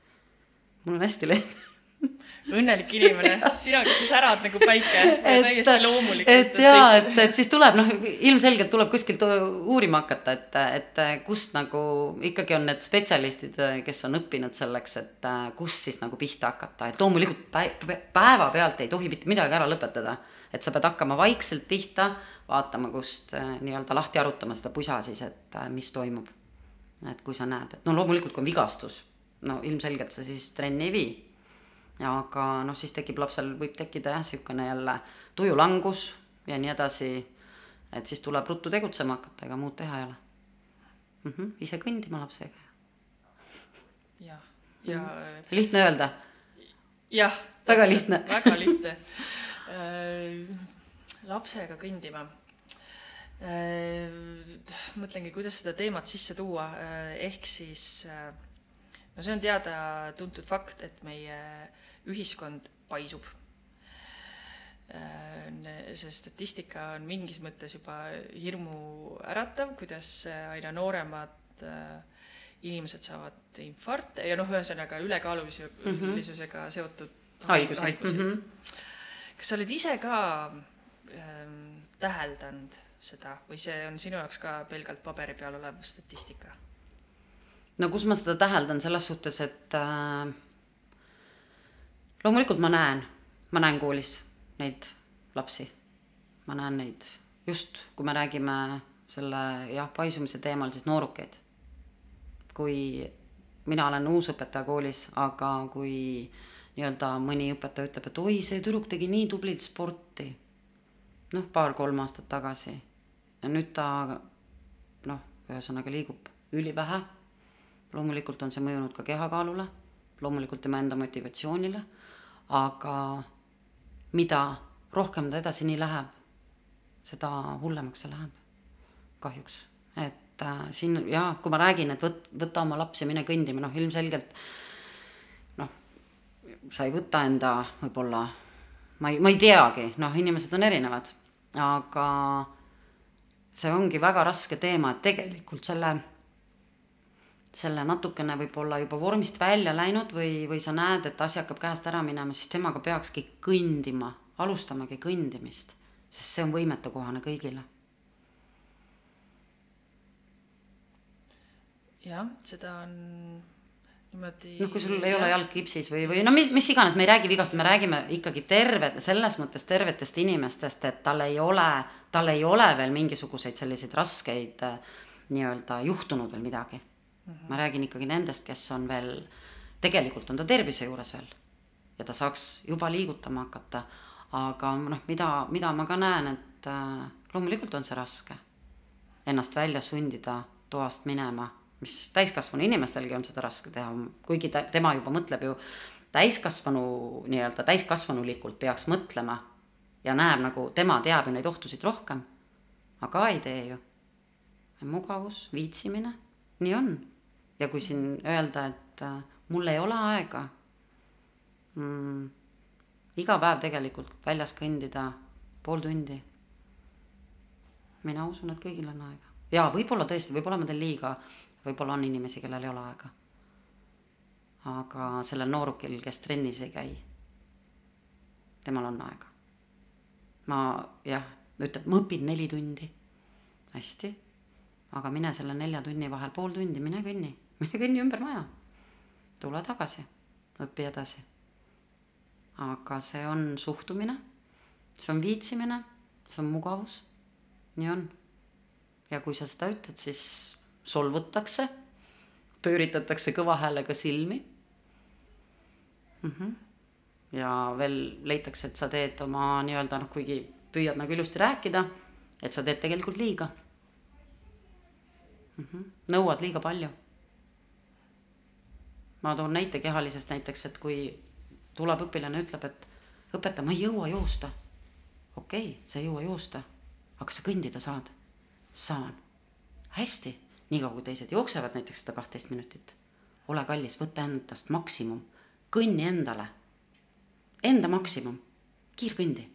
mul on hästi lihtne [laughs] õnnelik inimene, [laughs] sina, kes sa särad nagu päike, täiesti loomulik. et jaa, et, et siis tuleb noh, ilmselgelt tuleb kuskilt uurima hakata, et, et kust nagu ikkagi on need spetsialistid, kes on õppinud selleks, et kus siis nagu pihta hakata, et loomulikult päevapealt ei tohi mitte midagi ära lõpetada. Et sa pead hakkama vaikselt pihta, vaatama, kust nii-öelda lahti arutama seda pusa siis, et mis toimub. et kui sa näed, et no loomulikult, kui on vigastus, no ilmselgelt sa siis trenni ei vii aga noh, siis tekib lapsel, võib tekkida jah, niisugune jälle tujulangus ja nii edasi, et siis tuleb ruttu tegutsema hakata, ega muud teha ei ole mm. -hmm. ise kõndima lapsega. jah, ja mm. -hmm. lihtne öelda. jah. väga lihtne. väga lihtne äh, [laughs] lapsega kõndima äh, mõtlengi, kuidas seda teemat sisse tuua, äh, ehk siis no see on teada-tuntud fakt, et meie ühiskond paisub. Äh, see statistika on mingis mõttes juba hirmuäratav, kuidas aina nooremad äh, inimesed saavad infarkte ja noh, ühesõnaga ülekaalulisusega mm -hmm. seotud haigused, haigused.. Mm -hmm. Kas sa oled ise ka ähm, täheldanud seda või see on sinu jaoks ka pelgalt paberi peal olev statistika? no kus ma seda täheldan selles suhtes, et äh, loomulikult ma näen, ma näen koolis neid lapsi, ma näen neid just, kui me räägime selle jah, paisumise teemal, siis noorukeid. kui mina olen uus õpetaja koolis, aga kui nii-öelda mõni õpetaja ütleb, et oi, see tüdruk tegi nii tublilt sporti, noh, paar-kolm aastat tagasi. Ja nüüd ta noh, ühesõnaga liigub ülivähe. loomulikult on see mõjunud ka kehakaalule, loomulikult tema enda motivatsioonile. Aga mida rohkem ta edasi nii läheb, seda hullemaks see läheb, kahjuks. et äh, siin jaa, kui ma räägin, et võt-, võta oma laps ja mine kõndima, noh ilmselgelt noh, sa ei võta enda võib-olla, ma ei, ma ei teagi, noh, inimesed on erinevad, aga see ongi väga raske teema, et tegelikult selle selle natukene võib-olla juba vormist välja läinud või, või sa näed, et asi hakkab käest ära minema, siis temaga peakski kõndima, alustamagi kõndimist, sest see on võimetekohane kõigile. jah, seda on niimoodi. noh, kui sul ei ole jalg kipsis või, või no mis, mis iganes, me ei räägi vigast, me räägime ikkagi terve, selles mõttes tervetest inimestest, et tal ei ole, tal ei ole veel mingisuguseid selliseid raskeid nii-öelda juhtunud veel midagi Mm -hmm. ma räägin ikkagi nendest, kes on veel, tegelikult on ta tervise juures veel ja ta saaks juba liigutama hakata. aga noh, mida, mida ma ka näen, et äh, loomulikult on see raske ennast välja sundida toast minema, mis täiskasvanu inimestelgi on seda raske teha, kuigi ta, tema juba mõtleb ju täiskasvanu nii-öelda täiskasvanulikult peaks mõtlema ja näeb nagu, tema teab ju neid ohtusid rohkem, aga ei tee ju. mugavus, viitsimine, nii on ja kui siin öelda, et äh, mul ei ole aega mm,, iga päev tegelikult väljas kõndida pool tundi. mina usun, et kõigil on aega. jaa, võib-olla tõesti, võib-olla ma teen liiga, võib-olla on inimesi, kellel ei ole aega. aga sellel noorukil, kes trennis ei käi, temal on aega. ma jah, ütleb, ma õpin neli tundi. hästi, aga mine selle nelja tunni vahel pool tundi, mine kõnni mine kõnni ümber maja, tule tagasi, õpi edasi. aga see on suhtumine, see on viitsimine, see on mugavus, nii on. ja kui sa seda ütled, siis solvutakse, pööritatakse kõva häälega silmi mm. -hmm. ja veel leitakse, et sa teed oma nii-öelda noh, kuigi püüad nagu ilusti rääkida, et sa teed tegelikult liiga mm. -hmm. nõuad liiga palju ma toon näite kehalisest näiteks, et kui tuleb õpilane, ütleb, et õpetaja, ma ei jõua joosta. okei okay,, sa ei jõua joosta, aga kas sa kõndida saad? saan. hästi, niikaua kui teised jooksevad näiteks seda kahtteist minutit, ole kallis, võta endast maksimum, kõnni endale, enda maksimum, kiirkõndi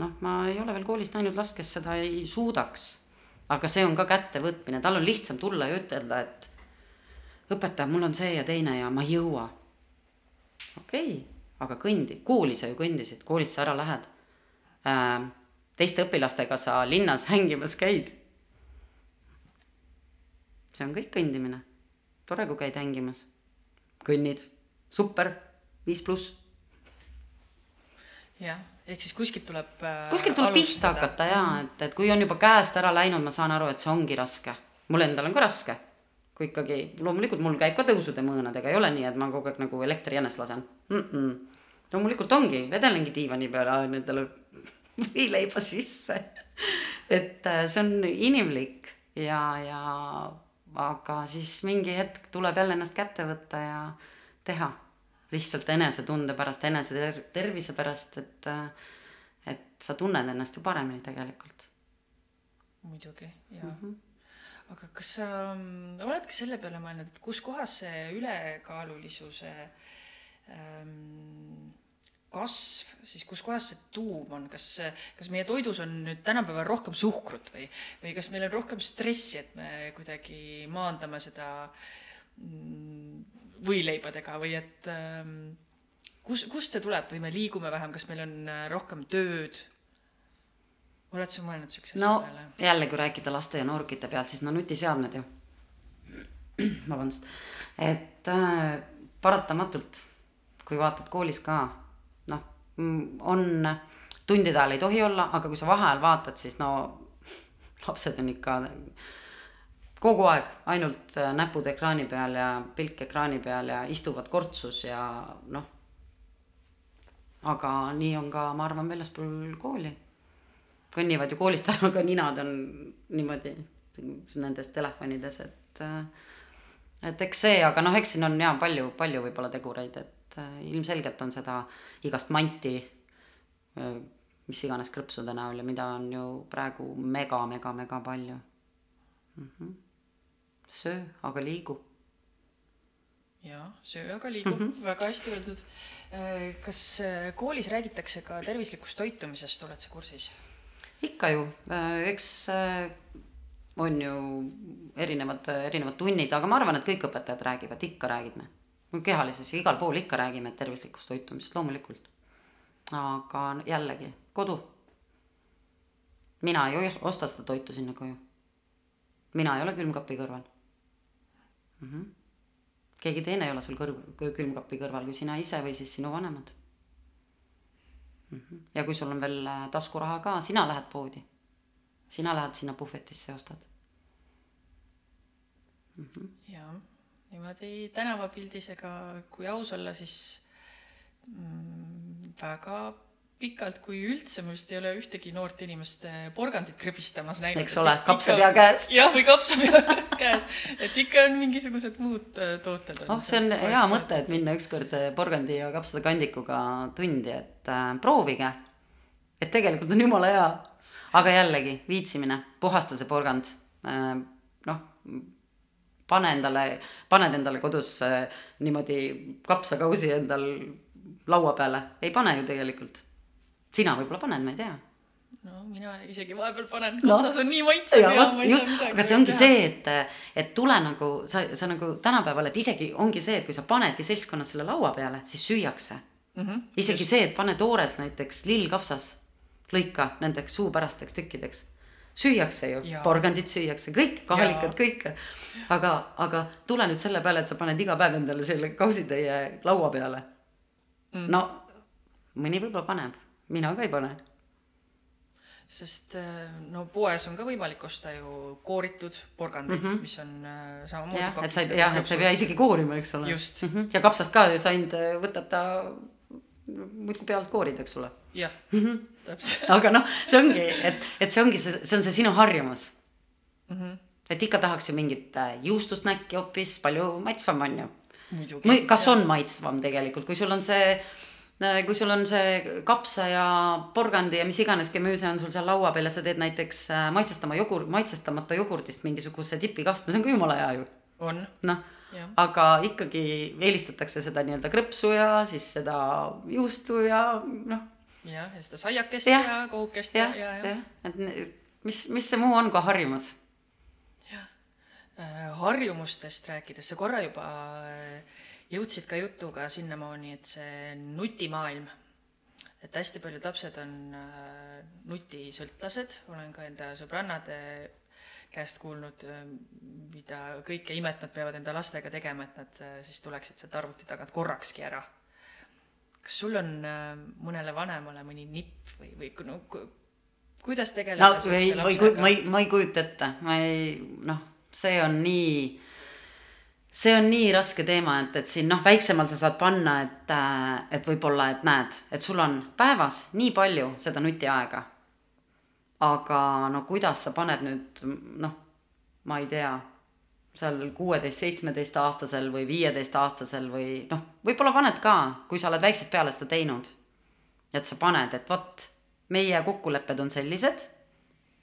noh, ma ei ole veel koolis näinud last, kes seda ei suudaks. aga see on ka kättevõtmine, tal on lihtsam tulla ja ütelda, et õpetaja, mul on see ja teine ja ma ei jõua. okei okay,, aga kõndi, kooli sa ju kõndisid, koolist sa ära lähed äh,. teiste õpilastega sa linnas [laughs] hängimas käid. See on kõik kõndimine. tore, kui käid hängimas. kõnnid, super, viis pluss jah, ehk siis kuskilt tuleb äh, kuskilt tuleb pihta hakata ja, et, et kui on juba käest ära läinud, ma saan aru, et see ongi raske. mul endal on ka raske. kui ikkagi, loomulikult mul käib ka tõusude mõõnadega, ei ole nii, et ma kogu aeg nagu elektrijänest lasen mm. -mm. loomulikult ongi, vedelengi diivani peale, ajan endale võileiba sisse. et äh, see on inimlik ja, ja aga siis mingi hetk tuleb jälle ennast kätte võtta ja teha lihtsalt enesetunde pärast, enese ter- tervise pärast, et, et sa tunned ennast ju paremini tegelikult. muidugi, jaa mm. -hmm. aga kas sa oled ka selle peale mõelnud, et kus kohas see ülekaalulisuse ähm, kasv, siis kus kohas see tuum on, kas, kas meie toidus on nüüd tänapäeval rohkem suhkrut või, või kas meil on rohkem stressi, et me kuidagi maandame seda mm, võileibadega või et ähm, kus, kust see tuleb või me liigume vähem, kas meil on äh, rohkem tööd? oled sa mõelnud siukse asja no peale? jälle, kui rääkida laste ja noorukite pealt, siis no nutiseadmed ju. [clears throat] vabandust, et äh, paratamatult, kui vaatad koolis ka, on, tundide ajal ei tohi olla, aga kui sa vaheajal vaatad, siis no lapsed on ikka kogu aeg ainult äh, näpud ekraani peal ja pilk ekraani peal ja istuvad kortsus ja noh. aga nii on ka, ma arvan, väljaspool kooli kõnnivad ju koolist ära, aga ninad on niimoodi nendes telefonides, et äh, et eks see, aga noh, eks siin on jaa palju, palju võib-olla tegureid, et äh, ilmselgelt on seda igast manti, mis iganes krõpsude näol ja mida on ju praegu mega, mega, mega palju mm. -hmm. söö, aga liigu. jaa, söö aga liigu mm, -hmm. väga hästi öeldud. kas äh, koolis räägitakse ka tervislikust toitumisest, oled sa kursis? ikka ju, eks äh, on ju erinevad, erinevad tunnid, aga ma arvan, et kõik õpetajad räägivad, ikka räägime. Kehalises igal pool ikka räägime tervislikust toitumisest, loomulikult. aga jällegi, kodu. mina ei osta seda toitu sinna koju. mina ei ole külmkapi kõrval mm. -hmm. keegi teine ei ole sul kõrv, külmkapi kõrval kui sina ise või siis sinu vanemad mm. -hmm. ja kui sul on veel äh, taskuraha ka, sina lähed poodi. sina lähed sinna puhvetisse ja ostad mm. -hmm. Niimoodi tänavapildis, ega kui aus olla, siis mm, väga pikalt, kui üldse ma vist ei ole ühtegi noort inimest äh, porgandit krõbistamas näinud. eks ole, kapsapea käes. [laughs] jah, või kapsapea [laughs] käes, et ikka on mingisugused muud äh, tooted. oh, see on hea mõte, et minna ükskord äh, porgandi ja kapsade kandikuga tundi, et äh, proovige. et tegelikult on jumala hea. aga jällegi viitsimine, puhasta see porgand äh,. noh, pane endale, paned endale kodus äh, niimoodi kapsakausi endal laua peale, ei pane ju tegelikult. sina võib-olla paned, ma ei tea no mina isegi vahepeal panen No. kapsas on nii maitsev ja ja ma ei just saa, midagi aga see ongi teha. see, et, et tule nagu sa, sa nagu tänapäeval, et isegi ongi see, et kui sa panedki seltskonnas selle laua peale, siis süüakse mm. Mhm, isegi see, et pane toores näiteks lillkapsas, lõika nendeks suupärasteks tükkideks. Süüakse ju porgandit süüakse, kõik, kahalikad kõike. aga, aga tule nüüd selle peale, et sa paned iga päev endale selle kausitäie laua peale mm.. no mõni võib-olla paneb, mina ka ei pane sest äh, no poes on ka võimalik osta ju kooritud porgandeid mm, -hmm. mis on äh, samamoodi jah, et sa ei, jah, et sa ei pea isegi koorima, eks ole. Just. ja kapsast ka ju sa ainult äh, võtad ta muudkui pealt koorid, eks ole. jah, Mhm. täpselt. aga noh, see ongi, et, et see ongi see, see on see sinu harjumus mm. -hmm. et ikka tahaks ju mingit äh, juustusnäkki hoopis, palju maitsvam on ju. muidugi. kas on maitsvam tegelikult, kui sul on see, kui sul on see kapsa ja porgandi ja mis iganes gemüüse on sul seal laua peal ja sa teed näiteks äh, maitsestama jogur, maitsestamata jogurtist mingisuguse tipikastme, see on ka jumala hea ju. on noh Jah., aga ikkagi eelistatakse seda nii-öelda krõpsu ja siis seda juustu ja noh, jah, ja seda saiakest ja, Jah. ja kohukest ja, jah, ja, ja, jah, et mis, mis see muu on kui harjumus? Äh, harjumustest rääkides, sa korra juba äh, jõudsid ka jutuga sinnamaani, et see nutimaailm, et hästi paljud lapsed on äh, nutisõltlased, olen ka enda sõbrannade käest kuulnud, mida kõike imet nad peavad enda lastega tegema, et nad äh, siis tuleksid sealt arvuti tagant korrakski ära. kas sul on äh, mõnele vanemale mõni nipp või, või no, ku- kuidas tegeleda no ei, ma ei, ma ei, ma ei kujuta ette, ma ei noh, see on nii, see on nii raske teema, et, et siin noh, väiksemal sa saad panna, et, et võib-olla, et näed, et sul on päevas nii palju seda nutiaega. Aga no kuidas sa paned nüüd noh, ma ei tea, seal kuueteist, seitsmeteistaastasel või viieteistaastasel või noh, võib-olla paned ka, kui sa oled väiksest peale seda teinud et sa paned, et vot, meie kokkulepped on sellised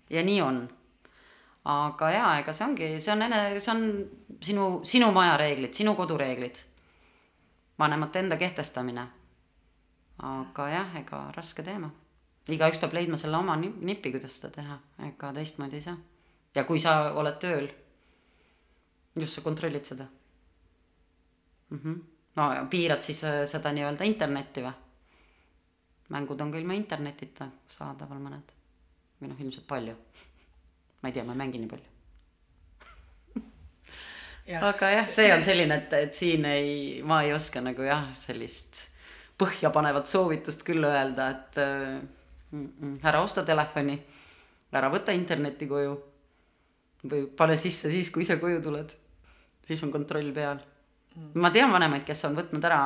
ja nii on. aga jaa, ega see ongi, see on ene-, see on sinu, sinu maja reeglid, sinu kodureeglid. vanemate enda kehtestamine. aga jah, ega raske teema. Igaüks peab leidma selle oma ni- nipi, kuidas seda teha, ega teistmoodi ei saa. ja kui sa oled tööl, just sa kontrollid seda mm. -hmm. no ja piirad siis äh, seda nii-öelda internetti või? mängud on ka ilma internetita saadaval mõned või noh, ilmselt palju. [laughs] ma ei tea, ma ei mängi nii palju. [laughs] aga jah, see on selline, et, et siin ei, ma ei oska nagu jah, sellist põhjapanevat soovitust küll öelda, et äh, mm, mm, ära osta telefoni, ära võta internetti koju või pane sisse siis, kui ise koju tuled. siis on kontroll peal. ma tean vanemaid, kes on võtnud ära,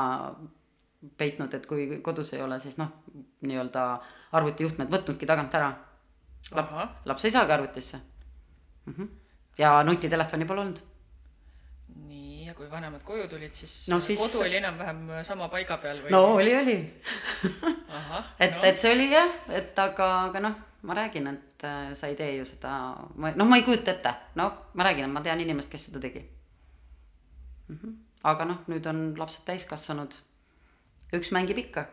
peitnud, et kui kodus ei ole, siis noh, nii-öelda arvutijuhtmed võtnudki tagant ära. ahah, laps ei saagi arvutisse mm. -hmm. ja nutitelefoni pole olnud. Vanemad koju tulid, siis No siis- kodu oli enam-vähem sama paiga peal või no? oli, oli. et no., et see oli jah, et aga, aga noh, ma räägin, et äh, sa ei tee ju seda, noh, ma ei kujuta ette, no ma räägin, et ma tean inimest, kes seda tegi mm. -hmm. aga noh, nüüd on lapsed täiskasvanud. üks mängib ikka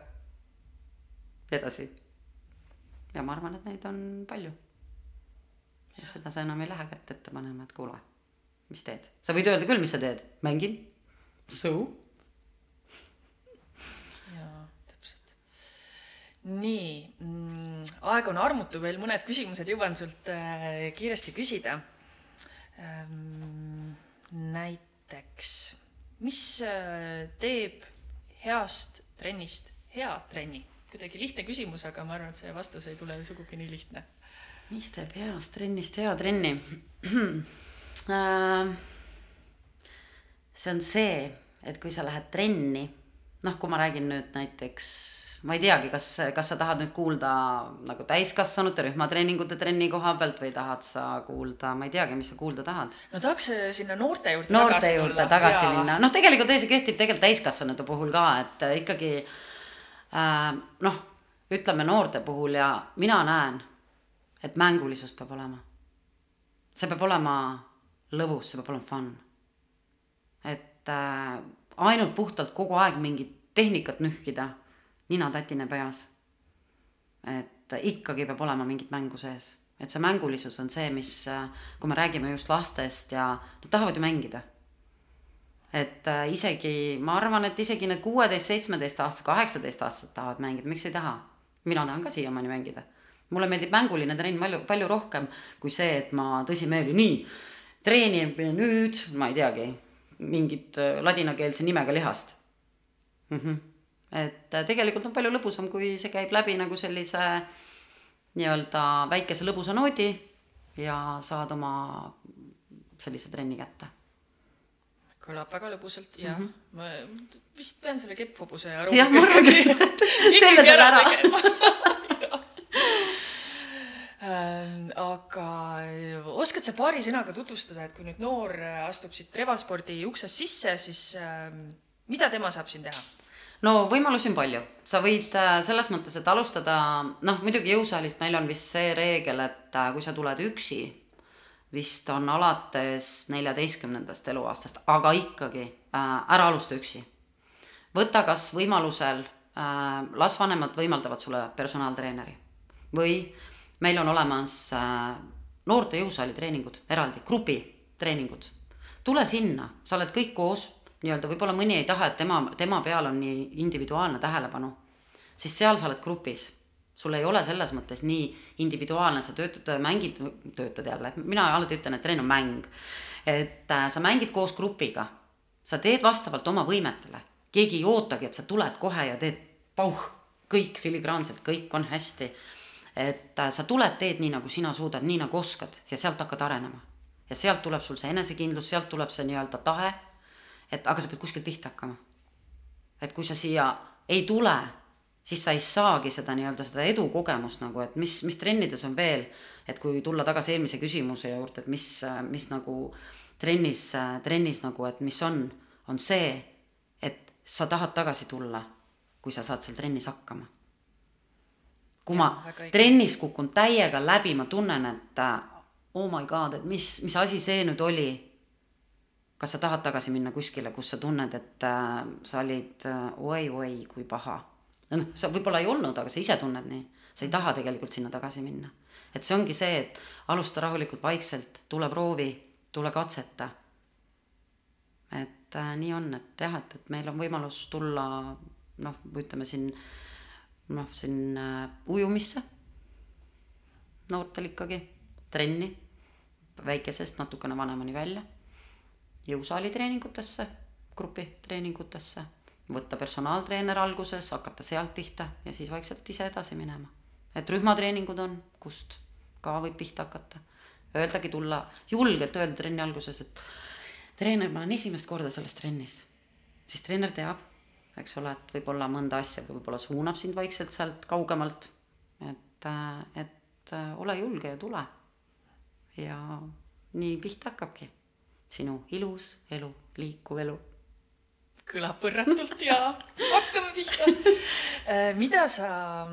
edasi. ja ma arvan, et neid on palju. ja seda sa enam ei lähe kätt ette panema, et kuule, mis teed, sa võid öelda küll, mis sa teed, mängin. So jaa, täpselt. nii mm,, aeg on armutu, veel mõned küsimused jõuan sult äh, kiiresti küsida ähm,. näiteks, mis äh, teeb heast trennist hea trenni? kuidagi lihtne küsimus, aga ma arvan, et see vastus ei tule sugugi nii lihtne. mis teeb heast trennist hea trenni [clears throat] see on see, et kui sa lähed trenni, noh, kui ma räägin nüüd näiteks, ma ei teagi, kas, kas sa tahad nüüd kuulda nagu täiskasvanute rühmatreeningute trenni koha pealt või tahad sa kuulda, ma ei teagi, mis sa kuulda tahad no tahaks äh, sinna noorte juurde noorte tagasi juurde tulla. tagasi Jaa. minna, noh, tegelikult see kehtib tegelikult täiskasvanute puhul ka, et äh, ikkagi äh, noh, ütleme noorte puhul ja mina näen, et mängulisust peab olema. see peab olema lõbus, see peab olema fun. et äh, ainult puhtalt kogu aeg mingit tehnikat nühkida, nina-tatine peas. et ikkagi peab olema mingit mängu sees, et see mängulisus on see, mis, kui me räägime just lastest ja nad tahavad ju mängida et äh, isegi, ma arvan, et isegi need kuueteist, seitsmeteist aastased, kaheksateist aastased tahavad mängida, miks ei taha? mina tahan ka siiamaani mängida. mulle meeldib mänguline trenn palju, palju rohkem kui see, et ma tõsimeeli, nii, treenin nüüd, ma ei teagi, mingit äh, ladinakeelse nimega lihast mm. -hmm. et äh, tegelikult on palju lõbusam, kui see käib läbi nagu sellise nii-öelda väikese lõbusa noodi ja saad oma sellise trenni kätte kõlab väga lõbusalt ja mm -hmm. ma vist pean selle kepphobuse aru Jah, ma arvan, et [laughs] teeme selle ära. [laughs] Ähm, aga oskad sa paari sõnaga tutvustada, et kui nüüd noor äh, astub siit revaspordi uksest sisse, siis ähm, mida tema saab siin teha? no võimalusi on palju, sa võid äh, selles mõttes, et alustada, noh muidugi jõusaalis meil on vist see reegel, et äh, kui sa tuled üksi, vist on alates neljateistkümnendast eluaastast, aga ikkagi äh, ära alusta üksi. võta kas võimalusel äh,, las vanemad võimaldavad sulle personaaltreeneri või meil on olemas äh, noorte jõusaali treeningud eraldi, grupitreeningud. tule sinna, sa oled kõik koos, nii-öelda võib-olla mõni ei taha, et tema, tema peal on nii individuaalne tähelepanu, siis seal sa oled grupis. Sul ei ole selles mõttes nii individuaalne, sa töötad, mängid, töötad jälle, mina alati ütlen, et trenn on mäng. et äh, sa mängid koos grupiga, sa teed vastavalt oma võimetele, keegi ei ootagi, et sa tuled kohe ja teed pauh, kõik filigraanselt, kõik on hästi. Et äh, sa tuled, teed nii, nagu sina suudad, nii nagu oskad ja sealt hakkad arenema. ja sealt tuleb sul see enesekindlus, sealt tuleb see nii-öelda tahe, et aga sa pead kuskilt pihta hakkama. et kui sa siia ei tule siis sa ei saagi seda nii-öelda seda edukogemust nagu, et mis, mis trennides on veel, et kui tulla tagasi eelmise küsimuse juurde, et mis, mis nagu trennis, trennis nagu, et mis on, on see, et sa tahad tagasi tulla, kui sa saad seal trennis hakkama. Kui ja, ma trennis kukun täiega läbi, ma tunnen, et oh my god, et mis, mis asi see nüüd oli. kas sa tahad tagasi minna kuskile, kus sa tunned, et äh, sa olid äh, oi-oi, kui paha noh, sa võib-olla ei olnud, aga sa ise tunned nii. sa ei taha tegelikult sinna tagasi minna. et see ongi see, et alusta rahulikult, vaikselt, tule proovi, tule katseta. et äh, nii on, et jah, et, et meil on võimalus tulla noh, ütleme siin noh, siin äh, ujumisse noortel ikkagi, trenni, väikesest natukene vanemani välja, jõusaali treeningutesse, grupitreeningutesse võtta personaaltreener alguses, hakata sealt pihta ja siis vaikselt ise edasi minema. et rühmatreeningud on, kust ka võib pihta hakata. Öeldagi tulla, julgelt öelda trenni alguses, et treener, ma olen esimest korda selles trennis. siis treener teab, eks ole, et võib-olla mõnda asja võib-olla suunab sind vaikselt sealt kaugemalt. et, et ole julge ja tule. ja nii pihta hakkabki sinu ilus elu, liikuv elu kõlab võrratult ja hakkame pihta. [laughs] Äh, mida sa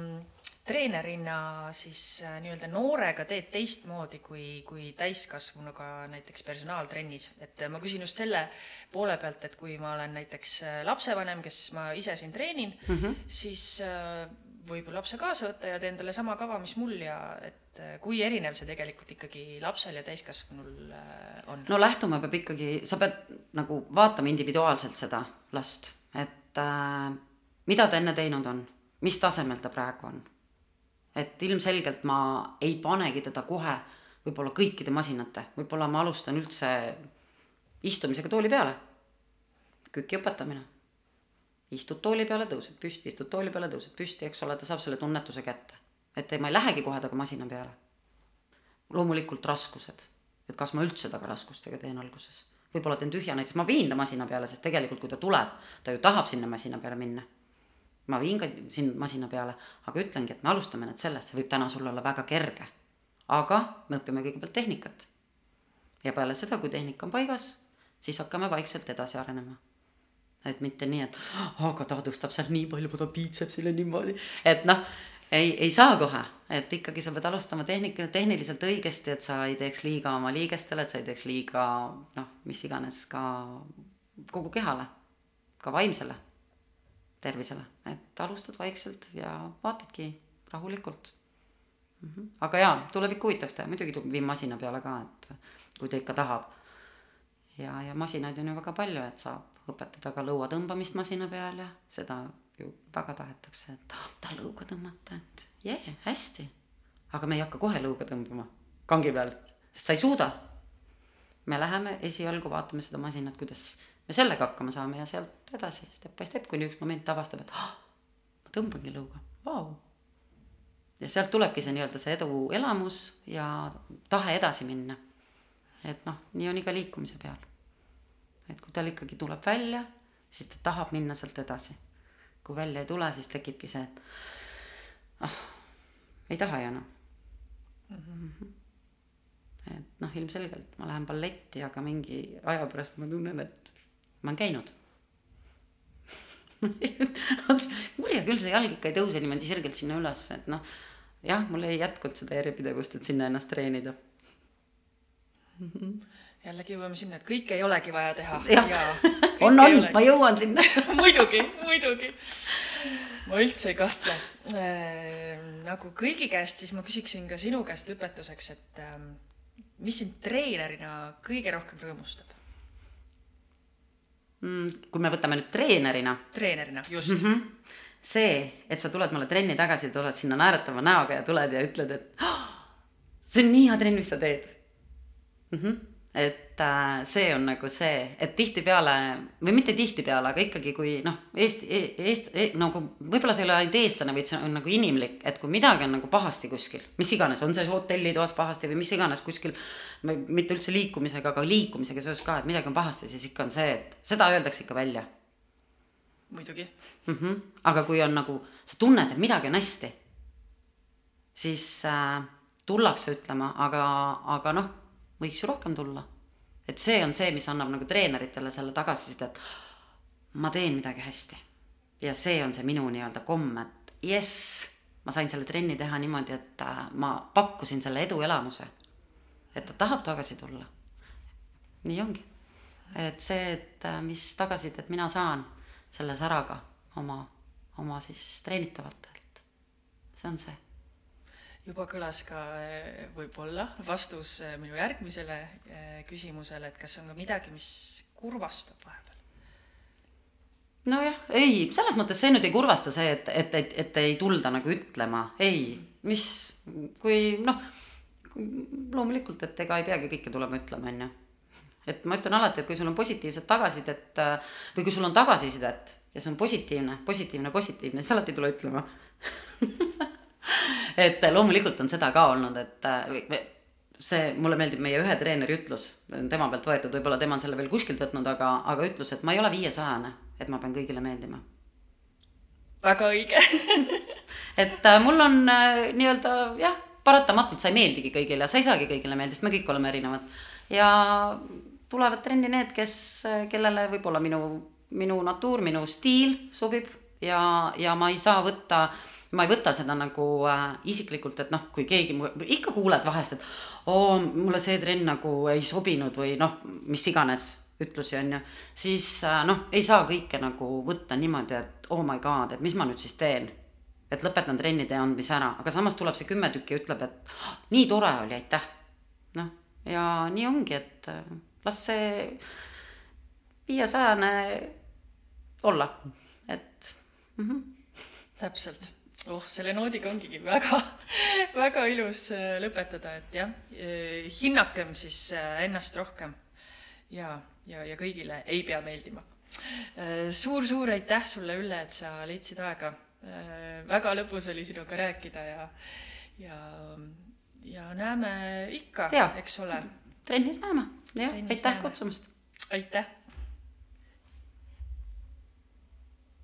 treenerina siis äh, nii-öelda noorega teed teistmoodi kui, kui täiskasvanuga näiteks personaaltrennis, et äh, ma küsin just selle poole pealt, et kui ma olen näiteks lapsevanem, kes ma ise siin treenin mm, -hmm. siis võib lapse kaasa võtta ja teen talle sama kava, mis mul ja et äh, kui erinev see tegelikult ikkagi lapsel ja täiskasvanul äh, on? no lähtuma peab ikkagi, sa pead nagu vaatama individuaalselt seda last, et äh, mida ta enne teinud on, mis tasemel ta praegu on. Et ilmselgelt ma ei panegi teda kohe võib-olla kõikide masinate, võib-olla ma alustan üldse istumisega tooli peale, köki õpetamine istud tooli peale, tõused püsti, istud tooli peale, tõused püsti, eks ole, ta saab selle tunnetuse kätte. et ei, ma ei lähegi kohe temaga masina peale. loomulikult raskused, et kas ma üldse temaga raskustega teen alguses. võib-olla teen tühja, näiteks ma viin ta masina peale, sest tegelikult kui ta tuleb, ta ju tahab sinna masina peale minna. Ma viin ka sind masina peale, aga ütlengi, et me alustame nüüd sellest, see võib täna sul olla väga kerge. aga me õpime kõigepealt tehnikat. ja peale seda, kui tehnika on paigas, siis hakkame vaikselt edasi arenema et mitte nii, et aga ta adustab seal nii palju, ma tahan biitsepsile niimoodi, et noh, ei, ei saa kohe, et ikkagi sa pead alustama tehnika, tehniliselt õigesti, et sa ei teeks liiga oma liigestele, et sa ei teeks liiga noh, mis iganes ka kogu kehale, ka vaimsele tervisele, et alustad vaikselt ja vaatadki rahulikult mm. -hmm. aga jaa, tuleb ikka huvitavaks teha, muidugi viin masina peale ka, et kui ta ikka tahab. ja, ja masinaid on ju väga palju, et saab õpetada ka lõua tõmbamist masina peal ja seda ju väga tahetakse, et oh, ta lõuga tõmmata, et jee yeah,, hästi. aga me ei hakka kohe lõuga tõmbama kangi peal, sest sa ei suuda. me läheme esialgu vaatame seda masinat, kuidas me sellega hakkama saame ja sealt edasi step by step, kuni üks moment avastab, et oh, ma tõmbangi lõuga, vau. ja sealt tulebki see nii-öelda see edu elamus ja tahe edasi minna. et noh, nii on iga liikumise peal et kui tal ikkagi tuleb välja, siis ta tahab minna sealt edasi. kui välja ei tule, siis tekibki see, et ah oh,, ei taha ju enam mm. -hmm. et noh, ilmselgelt ma lähen balletti, aga mingi aja pärast ma tunnen, et ma olen käinud [laughs] kurja küll, see jalg ikka ei tõuse niimoodi sirgelt sinna üles, et noh, jah, mul ei jätkunud seda järjepidevust, et sinna ennast treenida jällegi jõuame sinna, et kõike ei olegi vaja teha. [laughs] [laughs] on, on, ma jõuan sinna muidugi, muidugi. ma üldse ei kahtle äh,. nagu kõigi käest, siis ma küsiksin ka sinu käest lõpetuseks, et äh, mis sind treenerina kõige rohkem rõõmustab? Kui me võtame nüüd treenerina. treenerina, just mm. -hmm. see, et sa tuled mulle trenni tagasi, tuled sinna naeratava näoga ja tuled ja ütled, et oh, see on nii hea trenn, mis sa teed mm. -hmm et äh, see on nagu see, et tihtipeale või mitte tihtipeale, aga ikkagi, kui noh, Eesti, Eesti e, nagu võib-olla see ei ole ainult eestlane, vaid see on nagu inimlik, et kui midagi on nagu pahasti kuskil, mis iganes, on see hotellitoas pahasti või mis iganes kuskil, mitte üldse liikumisega, aga liikumisega seoses ka, et midagi on pahasti, siis ikka on see, et seda öeldakse ikka välja. muidugi mm. -hmm. aga kui on nagu, sa tunned, et midagi on hästi, siis äh, tullakse ütlema, aga, aga noh võiks ju rohkem tulla. et see on see, mis annab nagu treeneritele selle tagasiside, et ma teen midagi hästi. ja see on see minu nii-öelda komm, et jess, ma sain selle trenni teha niimoodi, et äh, ma pakkusin selle eduelamuse. et ta tahab tagasi tulla. nii ongi. et see, et äh, mis tagasisidet mina saan selle säraga oma, oma siis treenitavatelt, see on see juba kõlas ka eh, võib-olla vastus eh, minu järgmisele eh, küsimusele, et kas on ka midagi, mis kurvastab vahepeal? nojah, ei, selles mõttes see nüüd ei kurvasta see, et, et, et, et ei tulda nagu ütlema, ei, mis, kui noh, loomulikult, et ega ei peagi kõike tulema ütlema, on ju. et ma ütlen alati, et kui sul on positiivset tagasisidet või kui sul on tagasisidet ja see on positiivne, positiivne, positiivne, siis alati ei tule ütlema [laughs] et loomulikult on seda ka olnud, et äh, see, mulle meeldib meie ühe treeneri ütlus, tema pealt võetud, võib-olla tema on selle veel kuskilt võtnud, aga, aga ütlus, et ma ei ole viiesajane, et ma pean kõigile meeldima. väga õige [laughs] et äh, mul on äh, nii-öelda jah, paratamatult sa ei meeldigi kõigile, sa ei saagi kõigile meeldida, sest me kõik oleme erinevad. ja tulevad trenni need, kes, kellele võib-olla minu, minu natuur, minu stiil sobib ja, ja ma ei saa võtta äh, ma ei võta seda nagu äh, isiklikult, et noh, kui keegi, ikka kuuled vahest, et oo, mulle see trenn nagu ei sobinud või noh, mis iganes ütlusi on ju, siis äh, noh, ei saa kõike nagu võtta niimoodi, et oh my god, et mis ma nüüd siis teen. et lõpetan trennide andmise ära, aga samas tuleb see kümme tükki ja ütleb, et oh, nii tore oli, aitäh. noh, ja nii ongi, et äh, las see viiesajane olla, et mm. -hmm. täpselt oh, selle noodiga ongigi väga, [laughs] väga ilus äh, lõpetada, et jah, äh, hinnakem siis äh, ennast rohkem ja, ja, ja kõigile ei pea meeldima suur,. suur-suur aitäh sulle, Ülle, et sa leidsid aega. väga lõbus oli sinuga rääkida ja, ja, ja näeme ikka, eks ole. trennis näeme, jah, aitäh näeme. kutsumast. aitäh